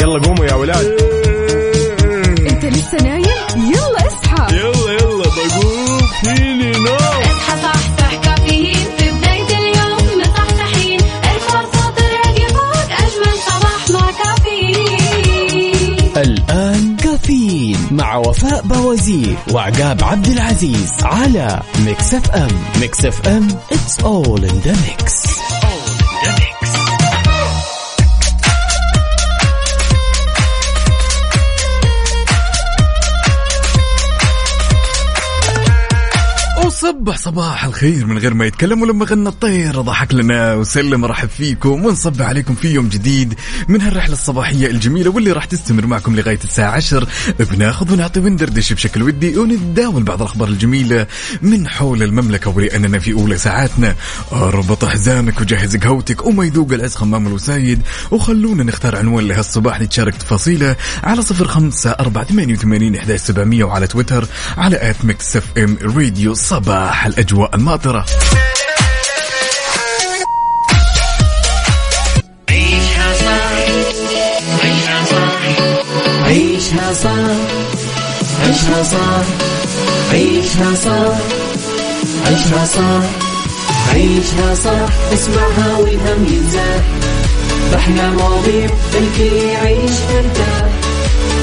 يلا قوموا يا ولاد. انت لسه نايم؟ يلا اصحى. يلا يلا بقوم. فيني نوم. اصحى صحصح كافيين. في بداية اليوم مصحصحين ارفع صوت الراديو فوق أجمل صباح مع كافيين. الآن كافيين مع وفاء بوازير وعقاب عبد العزيز على Mix FM. Mix FM it's all in the mix. وصبح صباح الخير من غير ما يتكلم ولما غنى الطير. ضحك لنا وسلم رحب فيكم ونصبح عليكم في يوم جديد من هالرحلة الصباحية الجميلة واللي راح تستمر معكم لغاية الساعة 10 بناخذ ونعطي وندردش بشكل ودي ونتداول بعض الأخبار الجميلة من حول المملكة ولأننا في أولى ساعاتنا. أربط حزامك وجهز قهوتك وما يذوق العز خمام الوسايد. وخلونا نختار عنوان لهالصباح نتشارك تفاصيله على صفر خمسة أربعة ثمانية وثمانين إحدى سبعمية وعلى تويتر على at Mix FM Radio صباح. الأجواء الماطرة عيشها صح عيشها صح عيشها صح عيشها صح عيشها صح عيشها صح اسمعها والهم ينزاح باحلى مواضيع الكل يعيش مرتاح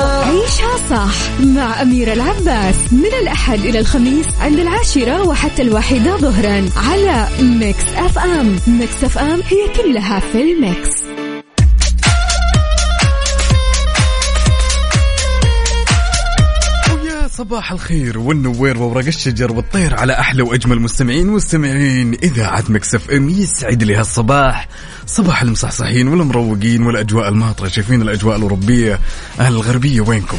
عيشها صح مع أميرة العباس. من الأحد إلى الخميس عند العاشرة وحتى الواحدة ظهرا على Mix FM. Mix FM هي كلها في ال mix. صباح الخير والنوير وورق الشجر والطير على أحلى وأجمل مستمعين مستمعين اذاعه Mix FM يسعد لي هالصباح. صباح المصحصحين والمروقين والأجواء الماطرة. شايفين الأجواء الأوروبية. أهل الغربية وينكم؟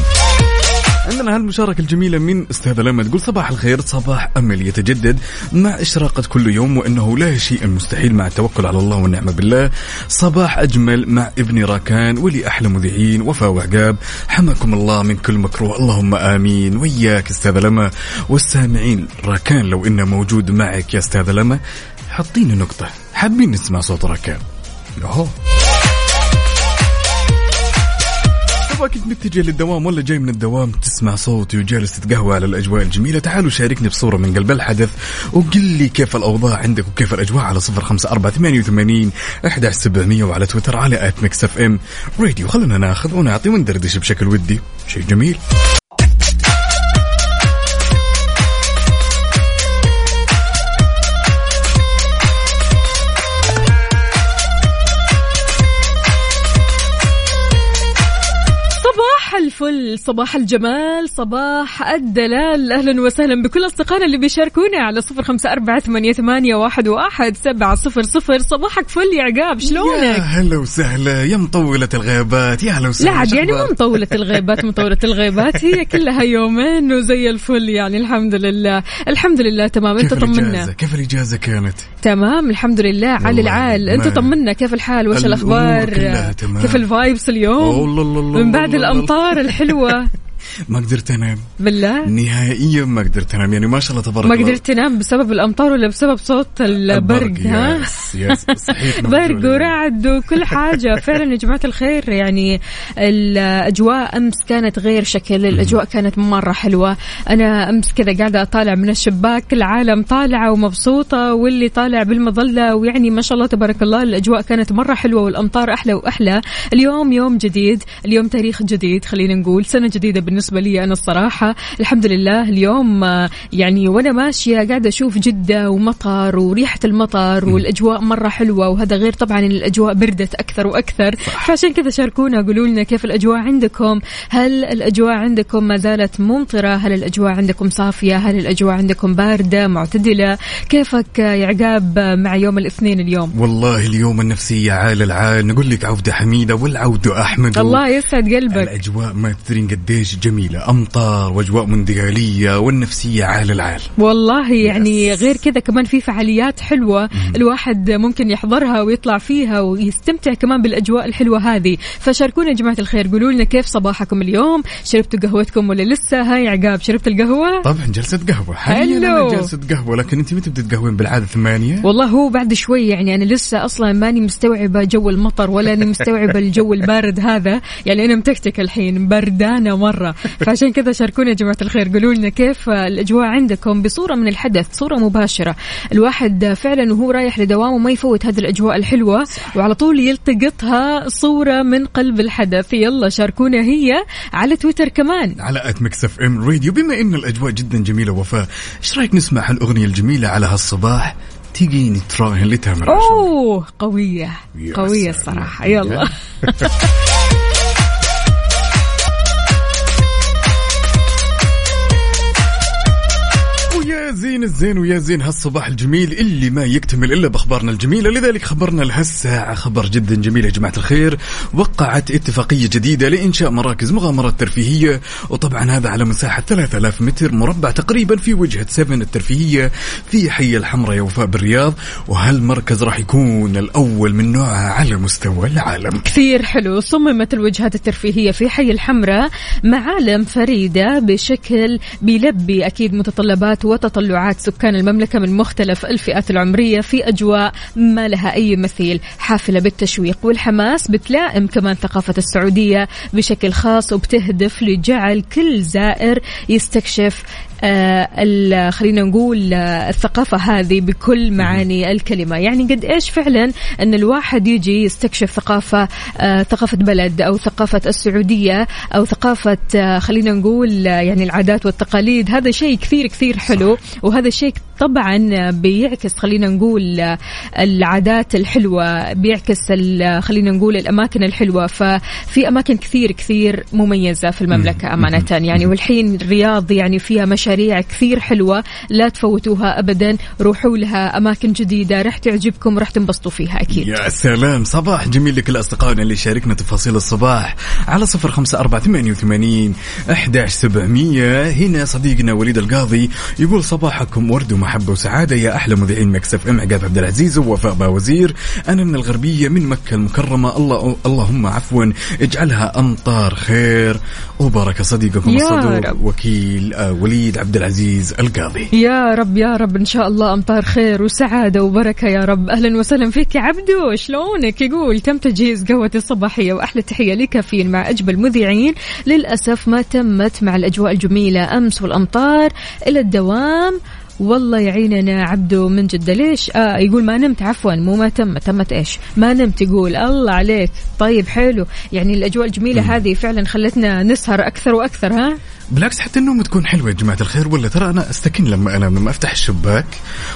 عندنا هالمشاركة الجميلة من أستاذة لما تقول صباح الخير صباح أمل يتجدد مع إشراقة كل يوم وأنه لا شيء مستحيل مع التوكل على الله والنعم بالله. صباح أجمل مع ابني راكان ولي أحلى مذيعين وفاء وعقاب. حماكم الله من كل مكروه. اللهم آمين. وياك أستاذة لما والسامعين راكان لو إنه موجود معك يا أستاذة لما حطيني نقطة. حابين نسمع صوت راكان. أوه. سواء كنت متجه للدوام ولا جاي من الدوام تسمع صوتي وجالس تتقهوى على الأجواء الجميلة؟ تعالوا شاركني بصورة من قلب الحدث وقل لي كيف الأوضاع عندك وكيف الأجواء على صفر خمسة أربعة ثمانية وثمانين إحدى سبعمئه وعلى تويتر على at Mix FM. Radio خلونا ناخذ ونعطي وندردش بشكل ودي. شيء جميل. الفل صباح الجمال صباح الدلال. أهلا وسهلا بكل أصدقائنا اللي بيشاركونا على صفر خمسة أربعة ثمانية, ثمانية واحد, واحد سبعة صفر صفر. صباحك فل يا عقاب يا شلونك هلا وسهلا يا مطولة الغيابات يا هلا لا وسهلا عاد يعني؟ مو مطولة الغيبات مطولة الغيبات هي كلها يومين وزي الفل يعني الحمد لله. الحمد لله تمام. أنت طمنا؟ كيف الإجازة كانت؟ تمام الحمد لله على العال. أنت طمنا كيف الحال؟ وش تمام. كيف ال vibes اليوم؟ من بعد الله الله. ما قدرت أنام. بالله؟ نهائيا ما قدرت أنام. يعني ما شاء الله تبارك ما الله. قدرت تنام بسبب الأمطار ولا بسبب صوت البرق ها؟ yes yes صحيح برق ورعد وكل حاجة. فعلا يا جماعة الخير يعني الأجواء أمس كانت غير شكل الأجواء كانت مرة حلوة. أنا أمس كذا قاعدة أطالع من الشباك العالم طالعة ومبسوطة واللي طالع بالمظلة ويعني ما شاء الله تبارك الله الأجواء كانت مرة حلوة والأمطار أحلى وأحلى. اليوم يوم جديد اليوم تاريخ جديد خلينا نقول سنة جديدة بالنسبة لي أنا الصراحة الحمد لله اليوم آه، يعني وأنا ماشية قاعدة أشوف جدة ومطر وريحة المطر والأجواء مرة حلوة وهذا غير طبعا إن الأجواء بردت أكثر وأكثر. فعشان كذا شاركونا قولوا لنا كيف الأجواء عندكم؟ هل الأجواء عندكم ما زالت ممطرة؟ هل الأجواء عندكم صافية؟ هل الأجواء عندكم باردة معتدلة؟ كيفك يا عقاب مع يوم الاثنين اليوم؟ والله اليوم النفسية عال العال نقول لك عودة حميدة والعودة أحمد. الله يسعد قلبك. الأجواء ما تدرين قديش جميلة امطار وأجواء موندياليه والنفسية عال العال. والله يعني غير كذا كمان في فعاليات حلوة الواحد ممكن يحضرها ويطلع فيها ويستمتع كمان بالأجواء الحلوة هذه. فشاركونا يا جماعة الخير قولوا لنا كيف صباحكم اليوم؟ شربتوا قهوتكم ولا لسه؟ هاي عقاب شربت القهوة؟ طبعا جلسة قهوة. حاليا جلسة قهوة لكن أنت متى بتتقهوين بالعادة ثمانية؟ والله هو بعد شوي يعني أنا لسه أصلا ماني مستوعبة جو المطر ولا اني مستوعبة الجو البارد هذا. يعني أنا متكتك الحين بردانة فعشان كذا شاركونا يا جماعة الخير. قولوا لنا كيف الأجواء عندكم بصورة من الحدث صورة مباشرة. الواحد فعلا وهو رايح لدوامه ما يفوت هذه الأجواء الحلوة وعلى طول يلتقطها صورة من قلب الحدث. يلا شاركونا هي على تويتر كمان. على at Mix FM Radio بما إن الأجواء جدا جميلة وفاء إيش رأيك نسمع هالأغنية الجميلة على هالصباح؟ تيجي نتراهن لتامر أوه قوية سلام. الصراحة. يلا. زين الزين ويا زين هالصباح الجميل اللي ما يكتمل إلا بأخبارنا الجميلة. لذلك خبرنا لهالساعة خبر جدا جميل يا جماعة الخير. وقعت اتفاقية جديدة لإنشاء مراكز مغامرات ترفيهية. وطبعا هذا على مساحة 3000 متر مربع تقريبا في وجهة 7 الترفيهية في حي الحمراء يا وفاء بالرياض. وهالمركز راح يكون الأول من نوعه على مستوى العالم. كثير حلو. صممت الوجهات الترفيهية في حي الحمراء معالم فريدة بشكل بيلبي أكيد متطلبات وتطلعات سكان المملكة من مختلف الفئات العمرية في أجواء ما لها أي مثيل. حافلة بالتشويق والحماس بتلائم كمان ثقافة السعودية بشكل خاص وبتهدف لجعل كل زائر يستكشف خلينا نقول آه، الثقافة هذه بكل معاني الكلمة. يعني قد إيش فعلا أن الواحد يجي يستكشف ثقافة آه، ثقافة بلد أو ثقافة السعودية أو ثقافة آه، خلينا نقول آه، يعني العادات والتقاليد؟ هذا شيء كثير كثير حلو وهذا الشيء طبعا بيعكس خلينا نقول العادات الحلوة بيعكس خلينا نقول الأماكن الحلوة. ففي أماكن كثير كثير مميزة في المملكة أمانة. يعني والحين الرياض يعني فيها مشاريع كثير حلوة لا تفوتوها أبدا. روحوا لها أماكن جديدة راح تعجبكم راح تنبسطوا فيها أكيد. يا سلام. صباح جميل لكل أصدقائنا اللي شاركنا تفاصيل الصباح على صفر خمسة أربعة ثمانية وثمانين أحداش سبعمية. هنا صديقنا وليد القاضي يقول صباحكم ورد ومحبة وسعادة. يا أحلى مذيعين مكسف أم عقاب عبد العزيز ووفاء باوزير. أنا من الغربية من مكة المكرمة. الله اللهم عفوا. اجعلها أمطار خير. وبركة صديقكم يا الصدوق رب. وكيل آه، وليد عبد العزيز القاضي. يا رب يا رب. إن شاء الله أمطار خير وسعادة وبركة يا رب. أهلا وسهلا فيك يا عبدو. شلونك؟ يقول تم تجهيز قهوة الصباحيه وأحلى تحية لكافيين مع أجمل مذيعين. للأسف ما تمت مع الأجواء الجميلة. أمس والأمطار إلى الدوام. والله يعيننا عبدو من جدة. ليش؟ آه يقول ما نمت عفوا مو ما تم تمت إيش؟ ما نمت يقول. الله عليك. طيب حلو. يعني الأجواء الجميلة هذه فعلا خلتنا نسهر أكثر وأكثر ها؟ بالعكس حتى النوم تكون حلوة يا جماعة الخير. ولا ترى أنا أستكن لما أنا لما أفتح الشباك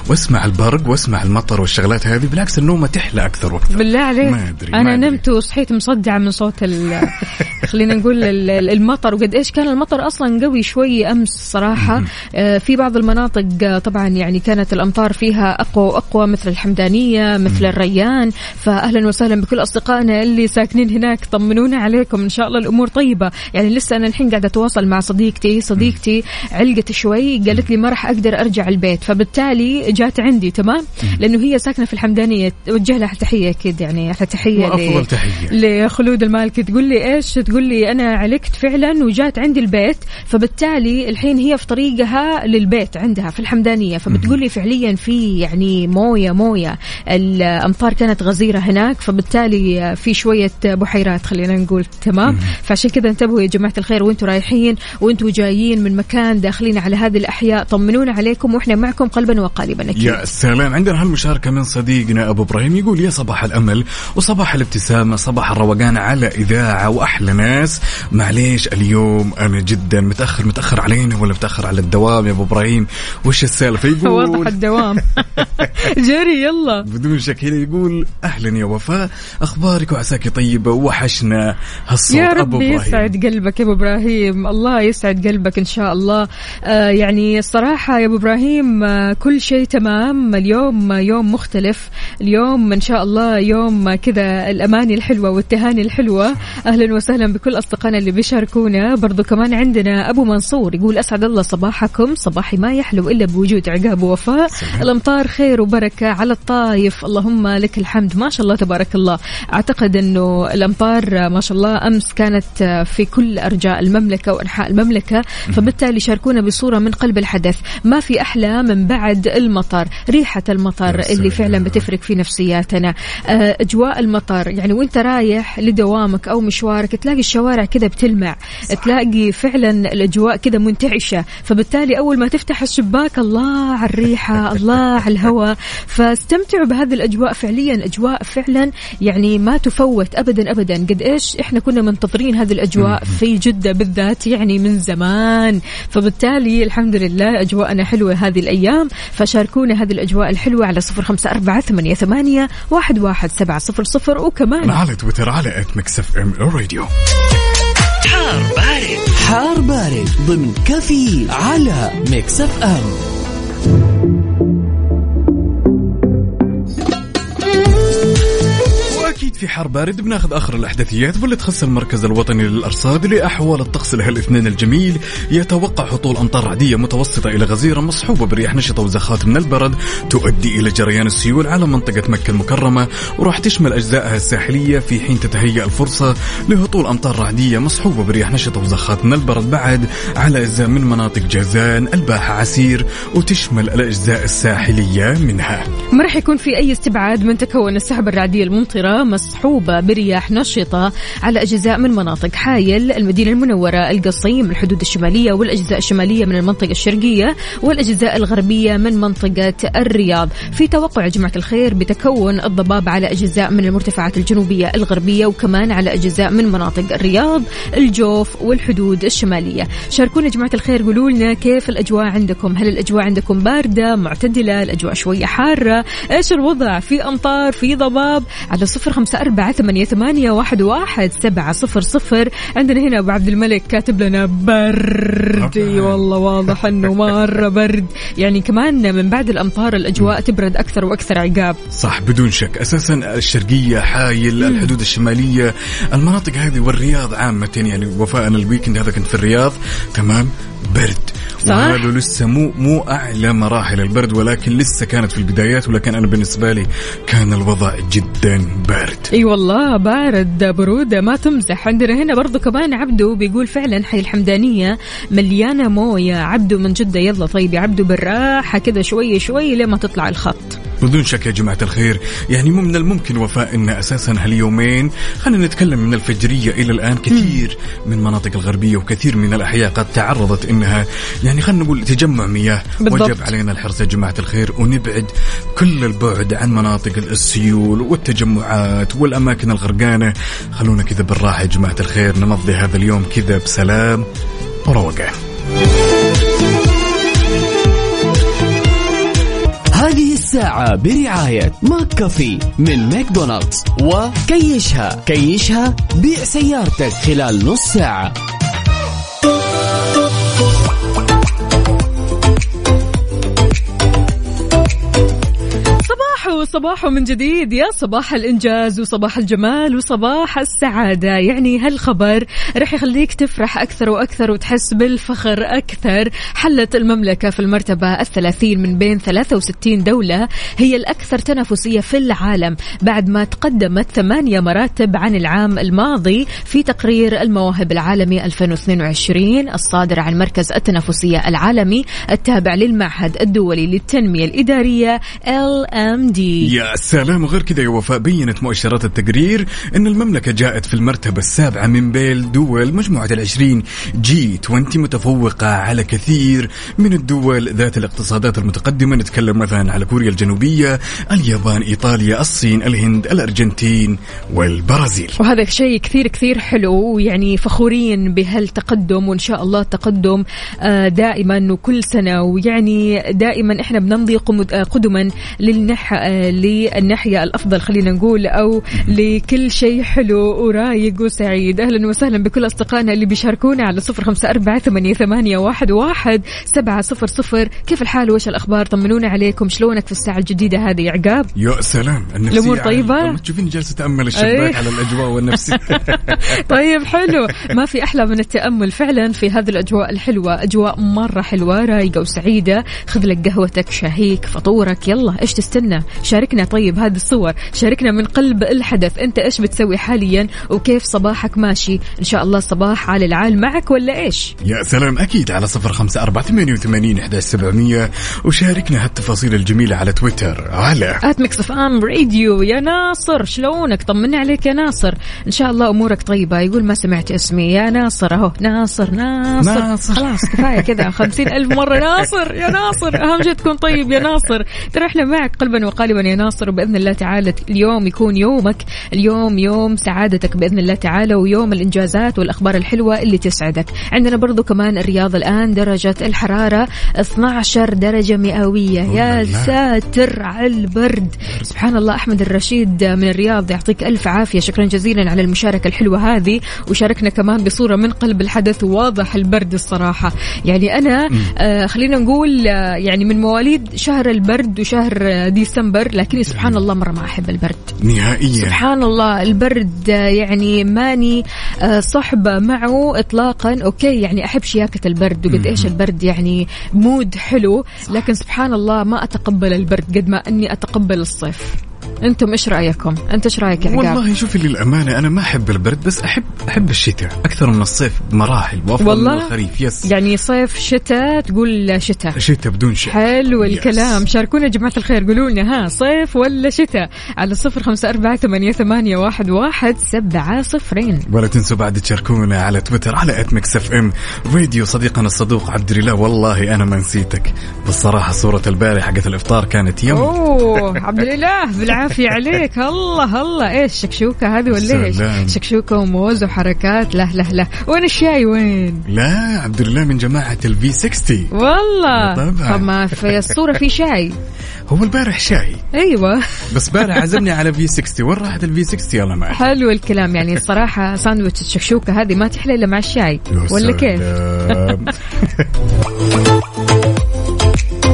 وأسمع البرق وأسمع المطر والشغلات هذه؟ بالعكس النومه تحلى أكثر وأكثر. بالله عليك. ما أدري، ما أنا أدري. نمت وصحيت مصدعة من صوت خلينا نقول ال- ال- المطر وقد إيش كان المطر أصلا قوي شوي أمس صراحة. آه، في بعض المناطق آه، طبعا يعني كانت الأمطار فيها أقوى وأقوى مثل الحمدانية مثل الريان. فاهلا وسهلا بكل أصدقائنا اللي ساكنين هناك طمنونا عليكم. إن شاء الله الأمور طيبة. يعني لسه أنا الحين قاعدة أتواصل مع صديقتي صديقتي علقت شوي قالت لي ما راح أقدر أرجع البيت. فبالتالي جات عندي تمام؟ لأنه هي ساكنة في الحمدانية. توجه لها تحية أكيد يعني تحية وأفضل ل- تحية. لخلود المالكي تقول لي إيش تقول لي أنا علقت فعلا وجات عندي البيت فبالتالي الحين هي في طريقها للبيت عندها في الحمدانية. فبتقول لي فعليا في يعني موية موية. الأمطار كانت غزيرة هناك فبالتالي في شوية بحيرات خلينا نقول تمام؟ فعشان كذا انتبهوا يا جماعة الخير وأنتم رايحين وأنتم جايين من مكان داخلين على هذه الأحياء طمنونا عليكم وإحنا معكم قلبا وقالبا أكيد. يا سلام. عندنا هالمشاركة من صديقنا أبو إبراهيم يقول يا صباح الأمل وصباح الابتسامة صباح الروقان على إذاعة وأحلى ناس. معليش اليوم أنا جدا متأخر متأخر علينا ولا متأخر على الدوام يا أبو إبراهيم؟ وش السالفة؟ واضح يقول الدوام. جري يلا. بدون شك هنا يقول أهلا يا وفاء. أخبارك وعساك طيبة وحشنا هالصوت. يا رب يسعد قلبك يا أبو إبراهيم. الله يسعد قلبك إن شاء الله. آه يعني الصراحة يا أبو إبراهيم آه كل شيء تمام. اليوم يوم مختلف. اليوم إن شاء الله يوم كذا الأماني الحلوة والتهاني الحلوة. أهلا وسهلا بكل أصدقائنا اللي بيشاركونا. برضو كمان عندنا أبو منصور يقول أسعد الله صباحكم. صباحي ما يحلو إلا بوجود عقاب ووفاء. الأمطار خير وبركة على الطايف. اللهم لك الحمد. ما شاء الله تبارك الله. أعتقد إنه الأمطار ما شاء الله أمس كانت في كل أرجاء المملكة وأنحاء المملكة فبالتالي شاركونا بصورة من قلب الحدث. ما في أحلى من بعد المطر. ريحة المطر اللي. فعلا بتفرق في نفسياتنا. آه، أجواء المطر يعني وإنت رايح لدوامك أو مشوارك تلاقي الشوارع كذا بتلمع تلاقي فعلا الأجواء كذا منتعشة. فبالتالي أول ما تفتح الشباك الله على الريحة الله على الهواء. فاستمتعوا بهذه الأجواء فعليا أجواء فعلا يعني ما تفوت ابدا ابدا. قد إيش إحنا كنا منتظرين هذه الأجواء في جدة بالذات يعني من زمان. فبالتالي الحمد لله أجواءنا حلوة هذه الأيام. فشاركونا هذه الأجواء الحلوة على صفر خمسة أربعة ثمانية ثمانية واحد واحد سبعة صفر صفر. وكمان على تويتر على at Mix FM Radio حار بارد. ضمن كافيه على Mix FM. واكيد في حار بارد بناخذ آخر الإحداثيات واللي تخص المركز الوطني للأرصاد لأحوال الطقس لهالاثنين الجميل. يتوقع هطول أمطار رعديه متوسطة إلى غزيرة مصحوبة برياح نشطة وزخات من البرد تؤدي إلى جريان السيول على منطقة مكة المكرمة وراح تشمل أجزائها الساحلية في حين تتهيأ الفرصة لهطول أمطار رعديه مصحوبة برياح نشطة وزخات من البرد بعد على أجزاء من مناطق جازان الباحة عسير وتشمل الأجزاء الساحلية منها. ما راح يكون في أي استبعاد من تكون السحب الرعدية الممطرة مصحوبة برياح نشطة على أجزاء من مناطق حايل المدينة المنورة القصيم الحدود الشمالية والأجزاء الشمالية من المنطقة الشرقية والأجزاء الغربية من منطقة الرياض. في توقع يا جماعة الخير بتكون الضباب على أجزاء من المرتفعات الجنوبية الغربية وكمان على أجزاء من مناطق الرياض الجوف والحدود الشمالية. شاركونا يا جماعة الخير قولوا لنا كيف الأجواء عندكم؟ هل الأجواء عندكم باردة معتدلة؟ الأجواء شوية حارة؟ إيش الوضع؟ في أمطار؟ في ضباب؟ على صفر خمسة أربعة ثمانية, ثمانية واحد, واحد سبعة صفر صفر. عندنا هنا أبو عبد الملك كاتب لنا برد. والله واضح أنه مرة برد. يعني كمان من بعد الأمطار الأجواء تبرد أكثر وأكثر عقاب. صح بدون شك. أساسا الشرقية حايل الحدود الشمالية المناطق هذه والرياض عامة. يعني وفاء الويكند هذا كنت في الرياض. تمام برد. صح. وهذا لسه مو مو أعلى مراحل البرد ولكن لسه كانت في البدايات ولكن أنا بالنسبة لي كان الوضع جدا بارد. أي والله بارد برودة ما تمزح. عندنا هنا برضو كمان عبدو بيقول فعلا حي الحمدانية مليانة موية. عبدو من جدة يلا طيب يا عبدو بالراحة كذا شوي شوي لما تطلع الخط. بدون شك يا جماعة الخير يعني مو من الممكن وفاء أن أساسا هاليومين خلينا نتكلم من الفجرية إلى الآن كثير من مناطق الغربية وكثير من الأحياء قد تعرضت أنها يعني خلينا نقول تجمع مياه بالضبط. وجب علينا الحرص يا جماعة الخير ونبعد كل البعد عن مناطق السيول والتجمعات والأماكن الغرقانة خلونا كذا بالراحة يا جماعة الخير نمضي هذا اليوم كذا بسلام وروقان الساعة برعاية McCafé من ماكدونالدز. وكيشها كيشها بيع سيارتك خلال نص ساعة. صباحو صباحو من جديد. يا صباح الإنجاز وصباح الجمال وصباح السعادة. يعني هالخبر رح يخليك تفرح أكثر وأكثر وتحس بالفخر أكثر. حلت المملكة في المرتبة الثلاثين من بين 63 دولة هي الأكثر تنافسية في العالم بعد ما تقدمت ثمانية مراتب عن العام الماضي في تقرير المواهب العالمي 2022 الصادر عن مركز التنافسية العالمي التابع للمعهد الدولي للتنمية الإدارية LMD يا سلام وغير كذا يا وفاء بينت مؤشرات التقرير أن المملكة جاءت في المرتبة السابعة من بين دول مجموعة العشرين جي 20 متفوقة على كثير من الدول ذات الاقتصادات المتقدمة. نتكلم مثلا على كوريا الجنوبية اليابان إيطاليا الصين الهند الأرجنتين والبرازيل. وهذا شيء كثير كثير حلو يعني فخورين بهالتقدم وإن شاء الله التقدم آه، دائما وكل سنة. ويعني دائما إحنا بنمضي قدما للنح آه، للناحيه الأفضل خلينا نقول أو لكل شيء حلو ورايق وسعيد. أهلا وسهلا بكل أصدقائنا اللي بيشاركونا على صفر أربعة ثمانية, ثمانية واحد, واحد سبعة صفر صفر. كيف الحال؟ وايش الأخبار؟ طمنونا عليكم. شلونك في الساعة الجديدة هذه يا عقاب؟ يا سلام النفسية الأمور عالية. طيبة؟ لما تشوفين جالسة تأمل الشباك إيه. على الأجواء والنفسية. طيب حلو. ما في أحلى من التأمل فعلا في هذه الأجواء الحلوة. أجواء مرة حلوة رايقة وسعيدة. خذ لك قهوتك شاهيك فطورك. يلا تستنى شاركنا طيب هذه الصور. شاركنا من قلب الحدث. أنت إيش بتسوي حاليا وكيف صباحك ماشي؟ إن شاء الله الصباح على العال معك ولا إيش؟ يا سلام أكيد على صفر خمسة أربعة ثمانية وثمانين إحدى سبعمية. وشاركنا هالتفاصيل الجميلة على تويتر. على at Mix FM Radio يا ناصر شلونك؟ طمني عليك يا ناصر. إن شاء الله أمورك طيبة. يقول ما سمعت اسمي. يا ناصر أهو. ناصر ناصر, ناصر. خلاص كفاية كذا. خمسين ألف مرة. ناصر يا ناصر. أهم شيء تكون طيب يا ناصر. ترى إحنا معك قلبا وقالبا يا ناصر وبإذن الله تعالى اليوم يكون يومك. اليوم يوم سعادتك بإذن الله تعالى ويوم الإنجازات والأخبار الحلوة اللي تسعدك. عندنا برضو كمان الرياض الآن درجة الحرارة 12 درجة مئوية. يا. ساتر على البرد. سبحان الله أحمد الرشيد من الرياض يعطيك ألف عافية. شكرا جزيلا على المشاركة الحلوة هذه. وشاركنا كمان بصورة من قلب الحدث واضح البرد الصراحة. يعني أنا آه خلينا نقول آه يعني من مواليد شهر البرد وشهر آه ديسمبر لكني سبحان الله مرة ما أحب البرد. نهائيا. سبحان الله البرد آه، يعني ماني آه، صحبة معه إطلاقا. okay يعني أحب شياكة البرد وقد إيش البرد يعني mood حلو. لكن سبحان الله ما أتقبل البرد قد ما أني أتقبل الصيف. أنتم إيش رأيكم؟ أنت إيش رأيك يا عقاب؟ والله شوفي للأمانة أنا ما أحب البرد بس أحب أحب الشتاء. أكثر من الصيف بمراحل والله؟ من الخريف yes. يعني صيف شتاء تقول شتاء. شتاء بدون شيء. حلو yes. الكلام. شاركونا يا جماعة الخير قولوا لنا ها صيف ولا شتاء؟ على صفر خمسة أربعة ثمانية, ثمانية واحد, واحد سبعة صفرين. ولا تنسوا بعد تشاركونا على تويتر على at Mix FM راديو صديقنا الصدوق عبد الله والله أنا ما نسيتك. بالصراحة صورة البارح حقت الإفطار كانت yum. أوه عبد الاله بالعافيه عليك. الله الله. إيش شكشوكة هذه ولا إيش؟ سلام. شكشوكة وموز وحركات. لا لا لا. وين الشاي؟ وين؟ لا عبد الله من جماعة ال V60 والله. طبعاً. طب ما في الصورة في شاي. هو البارح شاي. أيوه. بس بارح عزمني على V60 وين راحت ال V60 يلا معك حلو الكلام. يعني الصراحة ساندويتش الشكشوكة هذه ما تحلى إلا مع الشاي. ولا كيف؟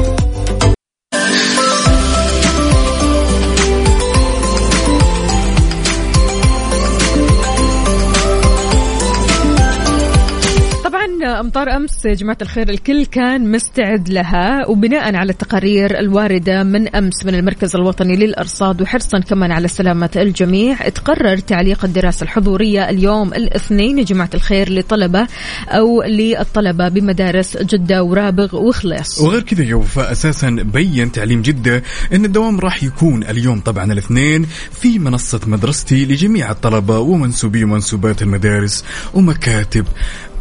أمطار أمس يا جماعة الخير الكل كان مستعد لها. وبناء على التقارير الواردة من أمس من المركز الوطني للأرصاد وحرصا كمان على سلامة الجميع تقرر تعليق الدراسة الحضورية اليوم الاثنين يا جماعة الخير لطلبة أو للطلبة بمدارس جدة ورابغ وخليص وغير كذا يا وفاء أساسا بين تعليم جدة إن الدوام راح يكون اليوم طبعا الاثنين في منصة مدرستي لجميع الطلبة ومنسوبي ومنسوبات المدارس ومكاتب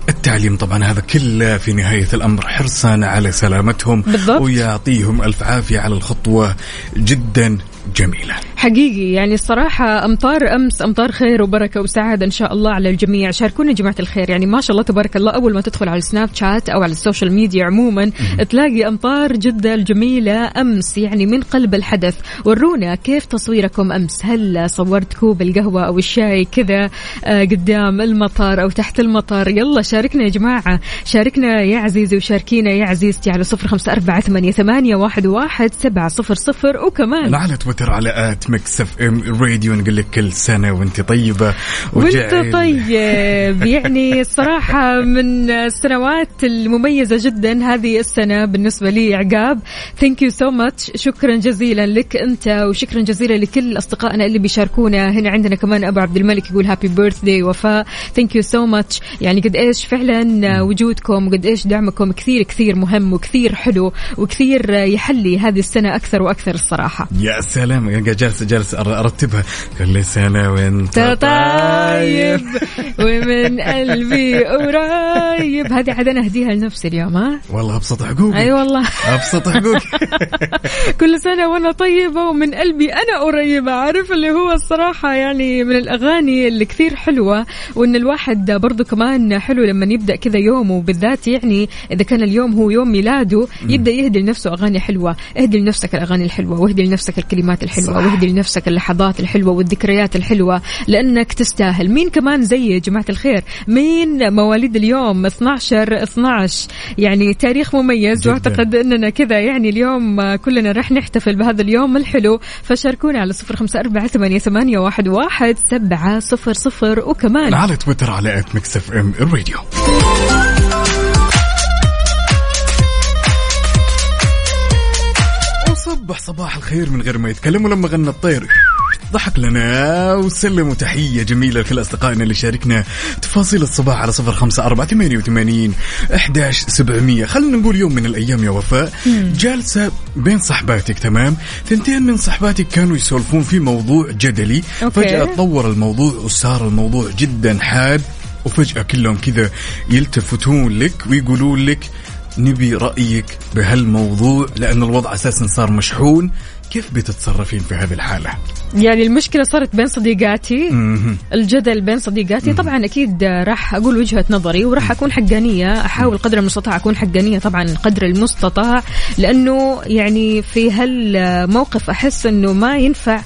التعليم طبعا هذا كله في نهاية الأمر حرصا على سلامتهم بالضبط. ويعطيهم ألف عافية على الخطوة جدا جميلة. حقيقي يعني الصراحة أمطار أمس أمطار خير وبركة وسعادة إن شاء الله على الجميع. شاركونا يا جماعة الخير. يعني ما شاء الله تبارك الله أول ما تدخل على ال Snapchat أو على ال social media عموما تلاقي أمطار جدة الجميلة أمس يعني من قلب الحدث. ورونا كيف تصويركم أمس؟ هل صورت كوب القهوة أو الشاي كذا آه، قدام المطر أو تحت المطر يلا شاركنا يا جماعة. شاركنا يا عزيزي وشاركينا يا عزيزتي على صفر خمسة أربعة ثمانية, واحد, واحد سبعة صفر صفر. وكمان تويتر على at Mix FM Radio نقول لك كل سنة وأنت طيبة وأنت طيب. يعني الصراحة من السنوات المميزة جدا هذه السنة بالنسبة لي عقاب. Thank you so much شكرا جزيلا لك أنت وشكرا جزيلا لكل أصدقائنا اللي بيشاركونا. هنا عندنا كمان أبو عبد الملك يقول happy birthday وفاء. Thank you so much يعني قد إيش فعلا وجودكم وقد إيش دعمكم كثير كثير مهم وكثير حلو وكثير يحلي هذه السنة أكثر وأكثر الصراحة. يا سلام. جالس جالس أر- أرتبها. كل سنة وانت أنت طيب. ومن قلبي قريب. هذه عاد أنا أهديها لنفسي اليوم ها؟ والله أبسط حقوقي أي والله. أبسط حقوقي كل سنة وأنا طيبة ومن قلبي أنا قريبة. عارف اللي هو الصراحة يعني من الأغاني اللي كثير حلوة وإن الواحد برضو كمان حلو لما يبدأ كذا يومه بالذات يعني إذا كان اليوم هو يوم ميلاده يبدأ يهدي لنفسه أغاني حلوة. اهدي لنفسك الأغاني الحلوة واهدي لنفسك الكلمات الكلمات الحلوة صح. واهدي لنفسك اللحظات الحلوة والذكريات الحلوة لأنك تستاهل. مين كمان زي يا جماعة الخير؟ مين مواليد اليوم؟ 12 12 يعني تاريخ مميز جداً. وأعتقد أننا كذا يعني اليوم كلنا راح نحتفل بهذا اليوم الحلو. فشاركونا على صفر خمسة أربعة ثمانية, ثمانية واحد, واحد سبعة صفر صفر. وكمان على تويتر على at Mix FM ال Radio. وصبح صباح الخير من غير ما يتكلم ولما غنى الطير. ضحك لنا وسلم وتحية جميلة لكل أصدقائنا اللي شاركنا. تفاصيل الصباح على صفر خمسة أربعة ثمانية وثمانين أحداش سبعمية. خلينا نقول يوم من الأيام يا وفاء. جالسة بين صحباتك تمام؟ ثنتين من صحباتك كانوا يسولفون في موضوع جدلي. أوكي. فجأة تطور الموضوع وصار الموضوع جدا حاد. وفجأة كلهم كذا يلتفتون لك ويقولون لك نبي رأيك بهالموضوع لأن الوضع أساسا صار مشحون. كيف بتتصرفين في هذه الحالة؟ يعني المشكلة صارت بين صديقاتي. الجدل بين صديقاتي. طبعا أكيد راح أقول وجهة نظري وراح أكون حقانية أحاول قدر المستطاع أكون حقانية طبعا قدر المستطاع لأنه يعني في هالموقف أحس إنه ما ينفع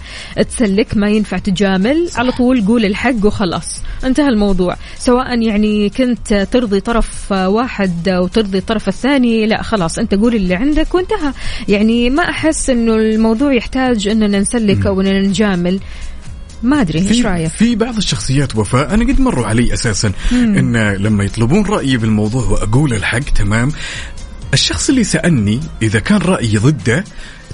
تسلك ما ينفع تجامل على طول قول الحق وخلاص. انتهى الموضوع. سواء يعني كنت ترضي طرف واحد وترضي الطرف الثاني لا خلاص أنت قول اللي عندك وانتهى. يعني ما أحس إنه الموضوع يحتاج اننا نسلك أو اننا نجامل ما أدري إيش رأيك؟ في بعض الشخصيات وفاء أنا قد مروا علي أساسا أن لما يطلبون رأيي بالموضوع وأقول الحق تمام. الشخص اللي سألني إذا كان رأيي ضده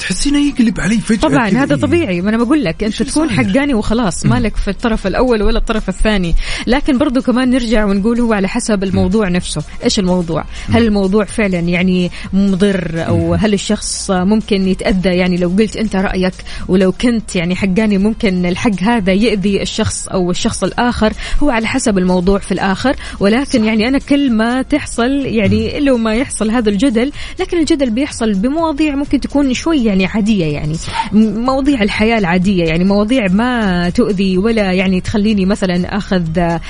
تحسينه يقلب علي فجأة طبعا هذا إيه. طبيعي. ما أنا بقول لك أنت تكون؟ حقاني وخلاص مالك في الطرف الأول ولا الطرف الثاني. لكن برضو كمان نرجع ونقول هو على حسب الموضوع نفسه. إيش الموضوع؟ هل الموضوع فعلا يعني مضر أو هل الشخص ممكن يتأذى؟ يعني لو قلت أنت رأيك ولو كنت يعني حقاني ممكن الحق هذا يأذي الشخص أو الشخص الآخر. هو على حسب الموضوع في الآخر. ولكن يعني أنا كل ما تحصل يعني لو ما يحصل هذا الجدل لكن الجدل بيحصل بمواضيع ممكن تكون شوي يعني عادية يعني. مواضيع الحياة العادية يعني مواضيع ما تؤذي ولا يعني تخليني مثلا أخذ آه،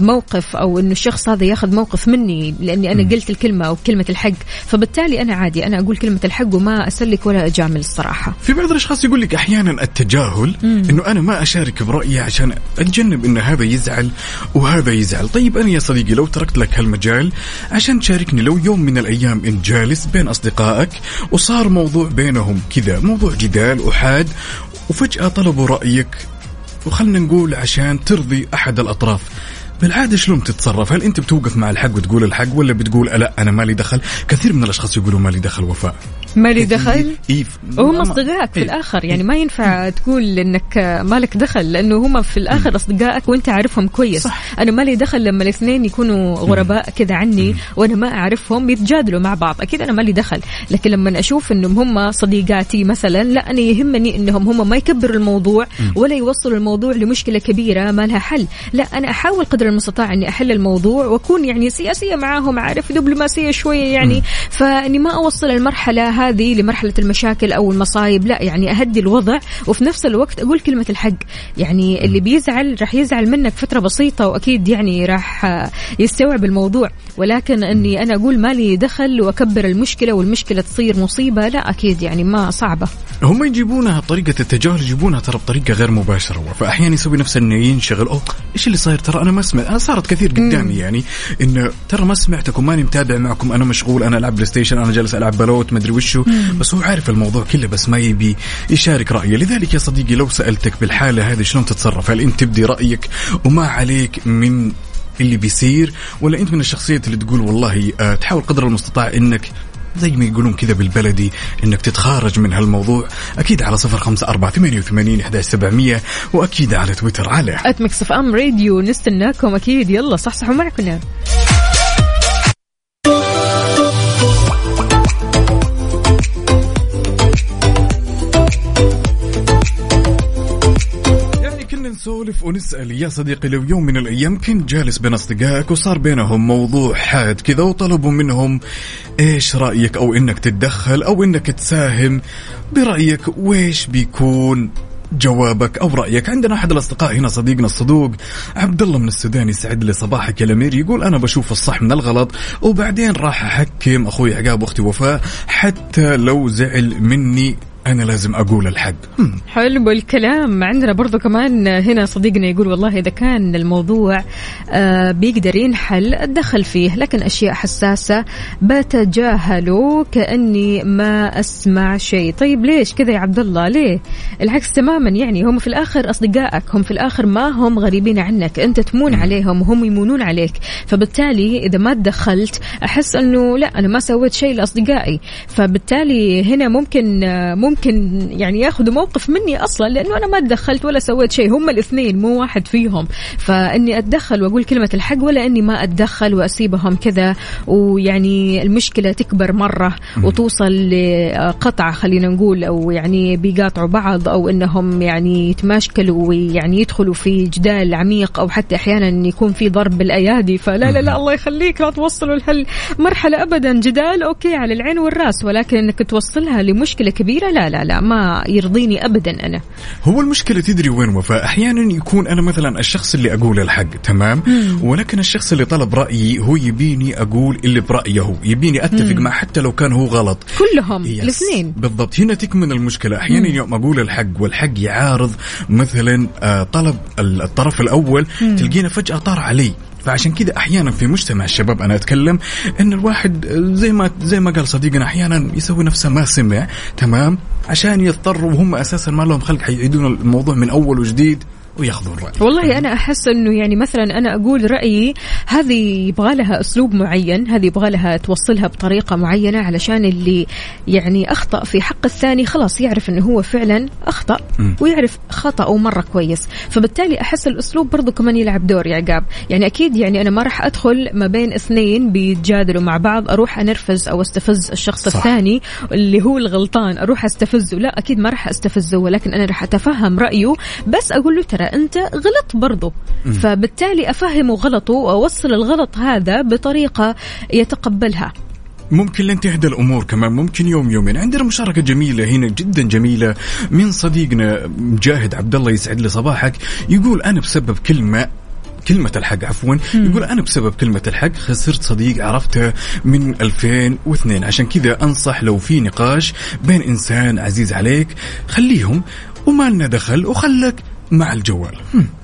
موقف أو إنه الشخص هذا ياخذ موقف مني لأني أنا قلت الكلمة أو كلمة الحق. فبالتالي أنا عادي أنا أقول كلمة الحق وما أسلك ولا أجامل الصراحة. في بعض الأشخاص يقول لك أحيانا التجاهل إنه أنا ما أشارك برأيي عشان أتجنب إن هذا يزعل وهذا يزعل. طيب أنا يا صديقي لو تركت لك هالمجال عشان تشاركني لو يوم من الأيام انت جالس بين أصدقائك وصار موضوع بينهم كذا موضوع جدال وحاد وفجأة طلبوا رأيك وخلنا نقول عشان ترضي أحد الأطراف بالعادة شلون تتصرف؟ هل أنت بتوقف مع الحق وتقول الحق ولا بتقول لا أنا مالي دخل؟ كثير من الأشخاص يقولوا مالي دخل وفاء. ما لي دخل؟ إيه وهم اصدقائك في الآخر. يعني ما ينفع تقول إنك مالك دخل لأنه هم في الآخر أصدقائك وأنت عارفهم كويس. صح. أنا مالي دخل لما الاثنين يكونوا غرباء كذا عني وأنا ما أعرفهم يتجادلوا مع بعض. أكيد أنا مالي دخل. لكن لما أشوف إنهم هم صديقاتي مثلا لا أنا يهمني إنهم هم ما يكبروا الموضوع ولا يوصلوا الموضوع لمشكلة كبيرة ما لها حل. لا أنا أحاول قدر المستطاع إني أحل الموضوع وأكون يعني سياسية معاهم عارف دبلوماسية شوية يعني. فإني ما أوصل المرحلة هذه لمرحلة المشاكل أو المصايب. لا يعني أهدي الوضع وفي نفس الوقت أقول كلمة الحق. يعني اللي بيزعل راح يزعل منك فترة بسيطة وأكيد يعني راح آه، يستوعب الموضوع. ولكن إني أنا أقول مالي دخل وأكبر المشكلة والمشكلة تصير مصيبة لا أكيد يعني ما صعبة. هم يجيبونها طريقة التجاهل يجيبونها ترى بطريقة غير مباشرة. فأحيانا يسوي نفسه إنه ينشغل. أو إيش اللي صاير؟ ترى أنا ما سمعت أنا صارت كثير قدامي يعني. إنه ترى ما سمعتكم ماني متابع معكم. أنا مشغول أنا ألعب PlayStation أنا جالس ألعب بلوت مدري وشو بس هو عارف الموضوع كله بس ما يبي يشارك رأيه. لذلك يا صديقي لو سألتك بالحالة هذه شلون تتصرف؟ هل أنت تبدي رأيك وما عليك من اللي بيصير؟ ولا أنت من الشخصيات اللي تقول والله آه، تحاول قدر المستطاع إنك زي ما يقولون كذا بالبلدي إنك تتخارج من هالموضوع. أكيد على صفر خمسة أربعة ثمانية وثمانين إحداش سبعمية وأكيد على تويتر على at Mix FM Radio نستناكم أكيد. يلا صحصحوا معكم. يعني نسولف ونسأل. يا صديقي لو يوم من الأيام كنت جالس بين أصدقائك وصار بينهم موضوع حاد كذا وطلبوا منهم إيش رأيك أو إنك تتدخل أو إنك تساهم برأيك وإيش بيكون جوابك أو رأيك؟ عندنا أحد الأصدقاء هنا صديقنا الصدوق عبد الله من السودان يسعد لي صباحك يا الأمير. يقول أنا بشوف الصح من الغلط وبعدين راح أحكم. أخوي عقاب واختي وفاء حتى لو زعل مني أنا لازم أقول الحق. حلو الكلام. عندنا برضو كمان هنا صديقنا يقول والله إذا كان الموضوع آه، بيقدر ينحل أتدخل فيه لكن أشياء حساسة بتجاهله كأني ما أسمع شيء. طيب ليش كذا يا عبد الله؟ ليه؟ العكس تماما يعني هم في الآخر أصدقائك هم في الآخر ما هم غريبين عنك. أنت تمون عليهم وهم يمونون عليك. فبالتالي إذا ما تدخلت أحس أنه لا أنا ما سويت شيء لأصدقائي. فبالتالي هنا ممكن آه، ممكن يعني ياخذوا موقف مني أصلا لأنه أنا ما تدخلت ولا سويت شيء هم الاثنين مو واحد فيهم. فإني أتدخل وأقول كلمة الحق ولا إني ما أتدخل وأسيبهم كذا. ويعني المشكلة تكبر مرة وتوصل لقطع خلينا نقول أو يعني بيقاطعوا بعض أو إنهم يعني يتماشكلوا ويعني يدخلوا في جدال عميق أو حتى أحيانا يكون في ضرب بالأيادي. فلا لا لا الله يخليك لا توصلوا لهالمرحلة أبدا. جدال أوكي على العين والرأس ولكن إنك توصلها لمشكلة كبيرة لا. لا لا ما يرضيني أبدا أنا. هو المشكلة تدري وين وفاء؟ أحيانا يكون أنا مثلا الشخص اللي أقول الحق تمام؟ ولكن الشخص اللي طلب رأيي هو يبيني أقول اللي برأيه هو يبيني أتفق معه حتى لو كان هو غلط. كلهم. الاثنين. بالضبط. هنا تكمن المشكلة. أحيانا يوم أقول الحق والحق يعارض مثلا آه، طلب ال- الطرف الأول تلقينا فجأة طار علي. فعشان كذا أحيانا في مجتمع الشباب أنا أتكلم إن الواحد زي ما زي ما قال صديقنا أحيانا يسوي نفسه ما سمع تمام؟ عشان يضطر وهم أساسا ما لهم خلق حيعيدون الموضوع من أول وجديد. وياخذون راي والله أنا أحس إنه يعني مثلا أنا أقول رأيي هذه يبغى لها أسلوب معين هذه يبغى لها توصلها بطريقة معينة علشان اللي يعني أخطأ في حق الثاني خلاص يعرف إنه هو فعلا أخطأ ويعرف خطأه مرة كويس. فبالتالي أحس الأسلوب برضو كمان يلعب دور يا عقاب. يعني أكيد يعني أنا ما راح أدخل ما بين اثنين بيتجادلوا مع بعض أروح أنرفز أو أستفز الشخص صح. الثاني اللي هو الغلطان أروح أستفزه. لا أكيد ما راح أستفزه ولكن أنا راح أتفهم رأيه. بس أقول له ترى أنت غلط برضه فبالتالي افهمه غلطه وأوصل الغلط هذا بطريقة يتقبلها. ممكن لن تهدى الأمور كمان ممكن يوم يومين. عندنا مشاركة جميلة هنا جدا جميلة من صديقنا مجاهد عبد الله يسعد لي صباحك. يقول أنا بسبب كلمة كلمة الحق عفوا. يقول أنا بسبب كلمة الحق خسرت صديق عرفته من 2002 عشان كذا أنصح لو في نقاش بين إنسان عزيز عليك خليهم وما لنا دخل وخلك مع الجوال.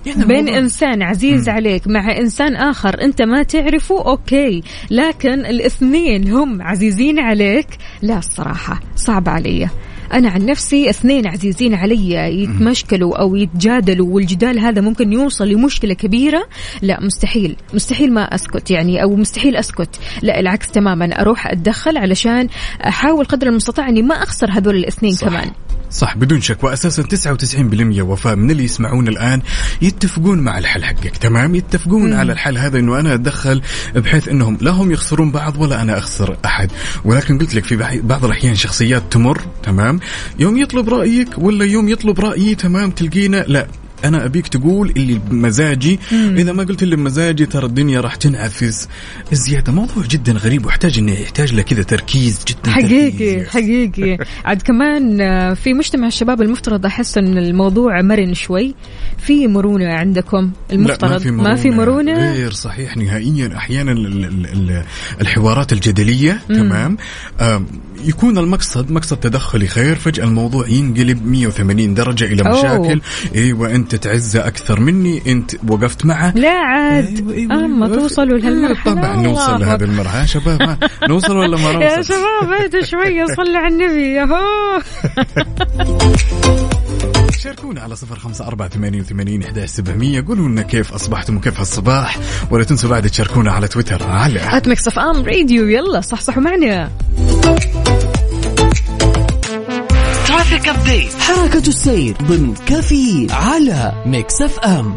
يعني بين الموضوع- إنسان عزيز عليك مع إنسان آخر أنت ما تعرفه أوكي. لكن الاثنين هم عزيزين عليك. لا الصراحة صعب علي. أنا عن نفسي اثنين عزيزين علي يتمشكلوا أو يتجادلوا والجدال هذا ممكن يوصل لمشكلة كبيرة. لا مستحيل. مستحيل ما أسكت يعني أو مستحيل أسكت. لا العكس تماما. أروح أتدخل علشان أحاول قدر المستطاع إني ما أخسر هذول الاثنين صح. كمان. صح بدون شك. واساسا 99% وفاء من اللي يسمعون الآن يتفقون مع الحل حقك. تمام؟ يتفقون على الحل هذا إنه أنا أتدخل بحيث إنهم لا هم يخسرون بعض ولا أنا أخسر أحد. ولكن قلت لك في بعض الأحيان شخصيات تمر تمام؟ يوم يطلب رأيك ولا يوم يطلب رأيي تمام تلقينا لا. أنا أبيك تقول اللي بمزاجي إذا ما قلت اللي بمزاجي ترى الدنيا راح تنعفس. الزياده موضوع جدا غريب ويحتاج انه يحتاج له كذا تركيز جدا حقيقي تركيز. حقيقي عاد كمان آه، في مجتمع الشباب المفترض أحس إن الموضوع مرن شوي. في مرونة عندكم؟ المفترض؟ لا ما في مرونة غير صحيح نهائيا. أحيانا ال- ال- ال- الحوارات الجدلية تمام. آم، يكون المقصد مقصد تدخلي خير. فجأة الموضوع ينقلب 180 درجة إلى أوه. مشاكل. أيوه انت تعزه أكثر مني. إنت وقفت معه. لا عاد. أيوة، أيوة، أما أيوة. توصلوا لهالمرحلة. طبعا نوصل لهذه المرحلة. يا شباب نوصل ولا ما نوصل؟ يا شباب اهدوا شوية صلوا على النبي. ياهو. شاركونا على صفر خمسة أربعة ثمانية وثمانين إحداش سبعمية. قولوا لنا كيف أصبحتم وكيف هالصباح ولا تنسوا بعد تشاركونا على تويتر. على at Mix FM Radio يلا صحصحوا معنا. Traffic update حركة السير ضمن كفي على Mix FM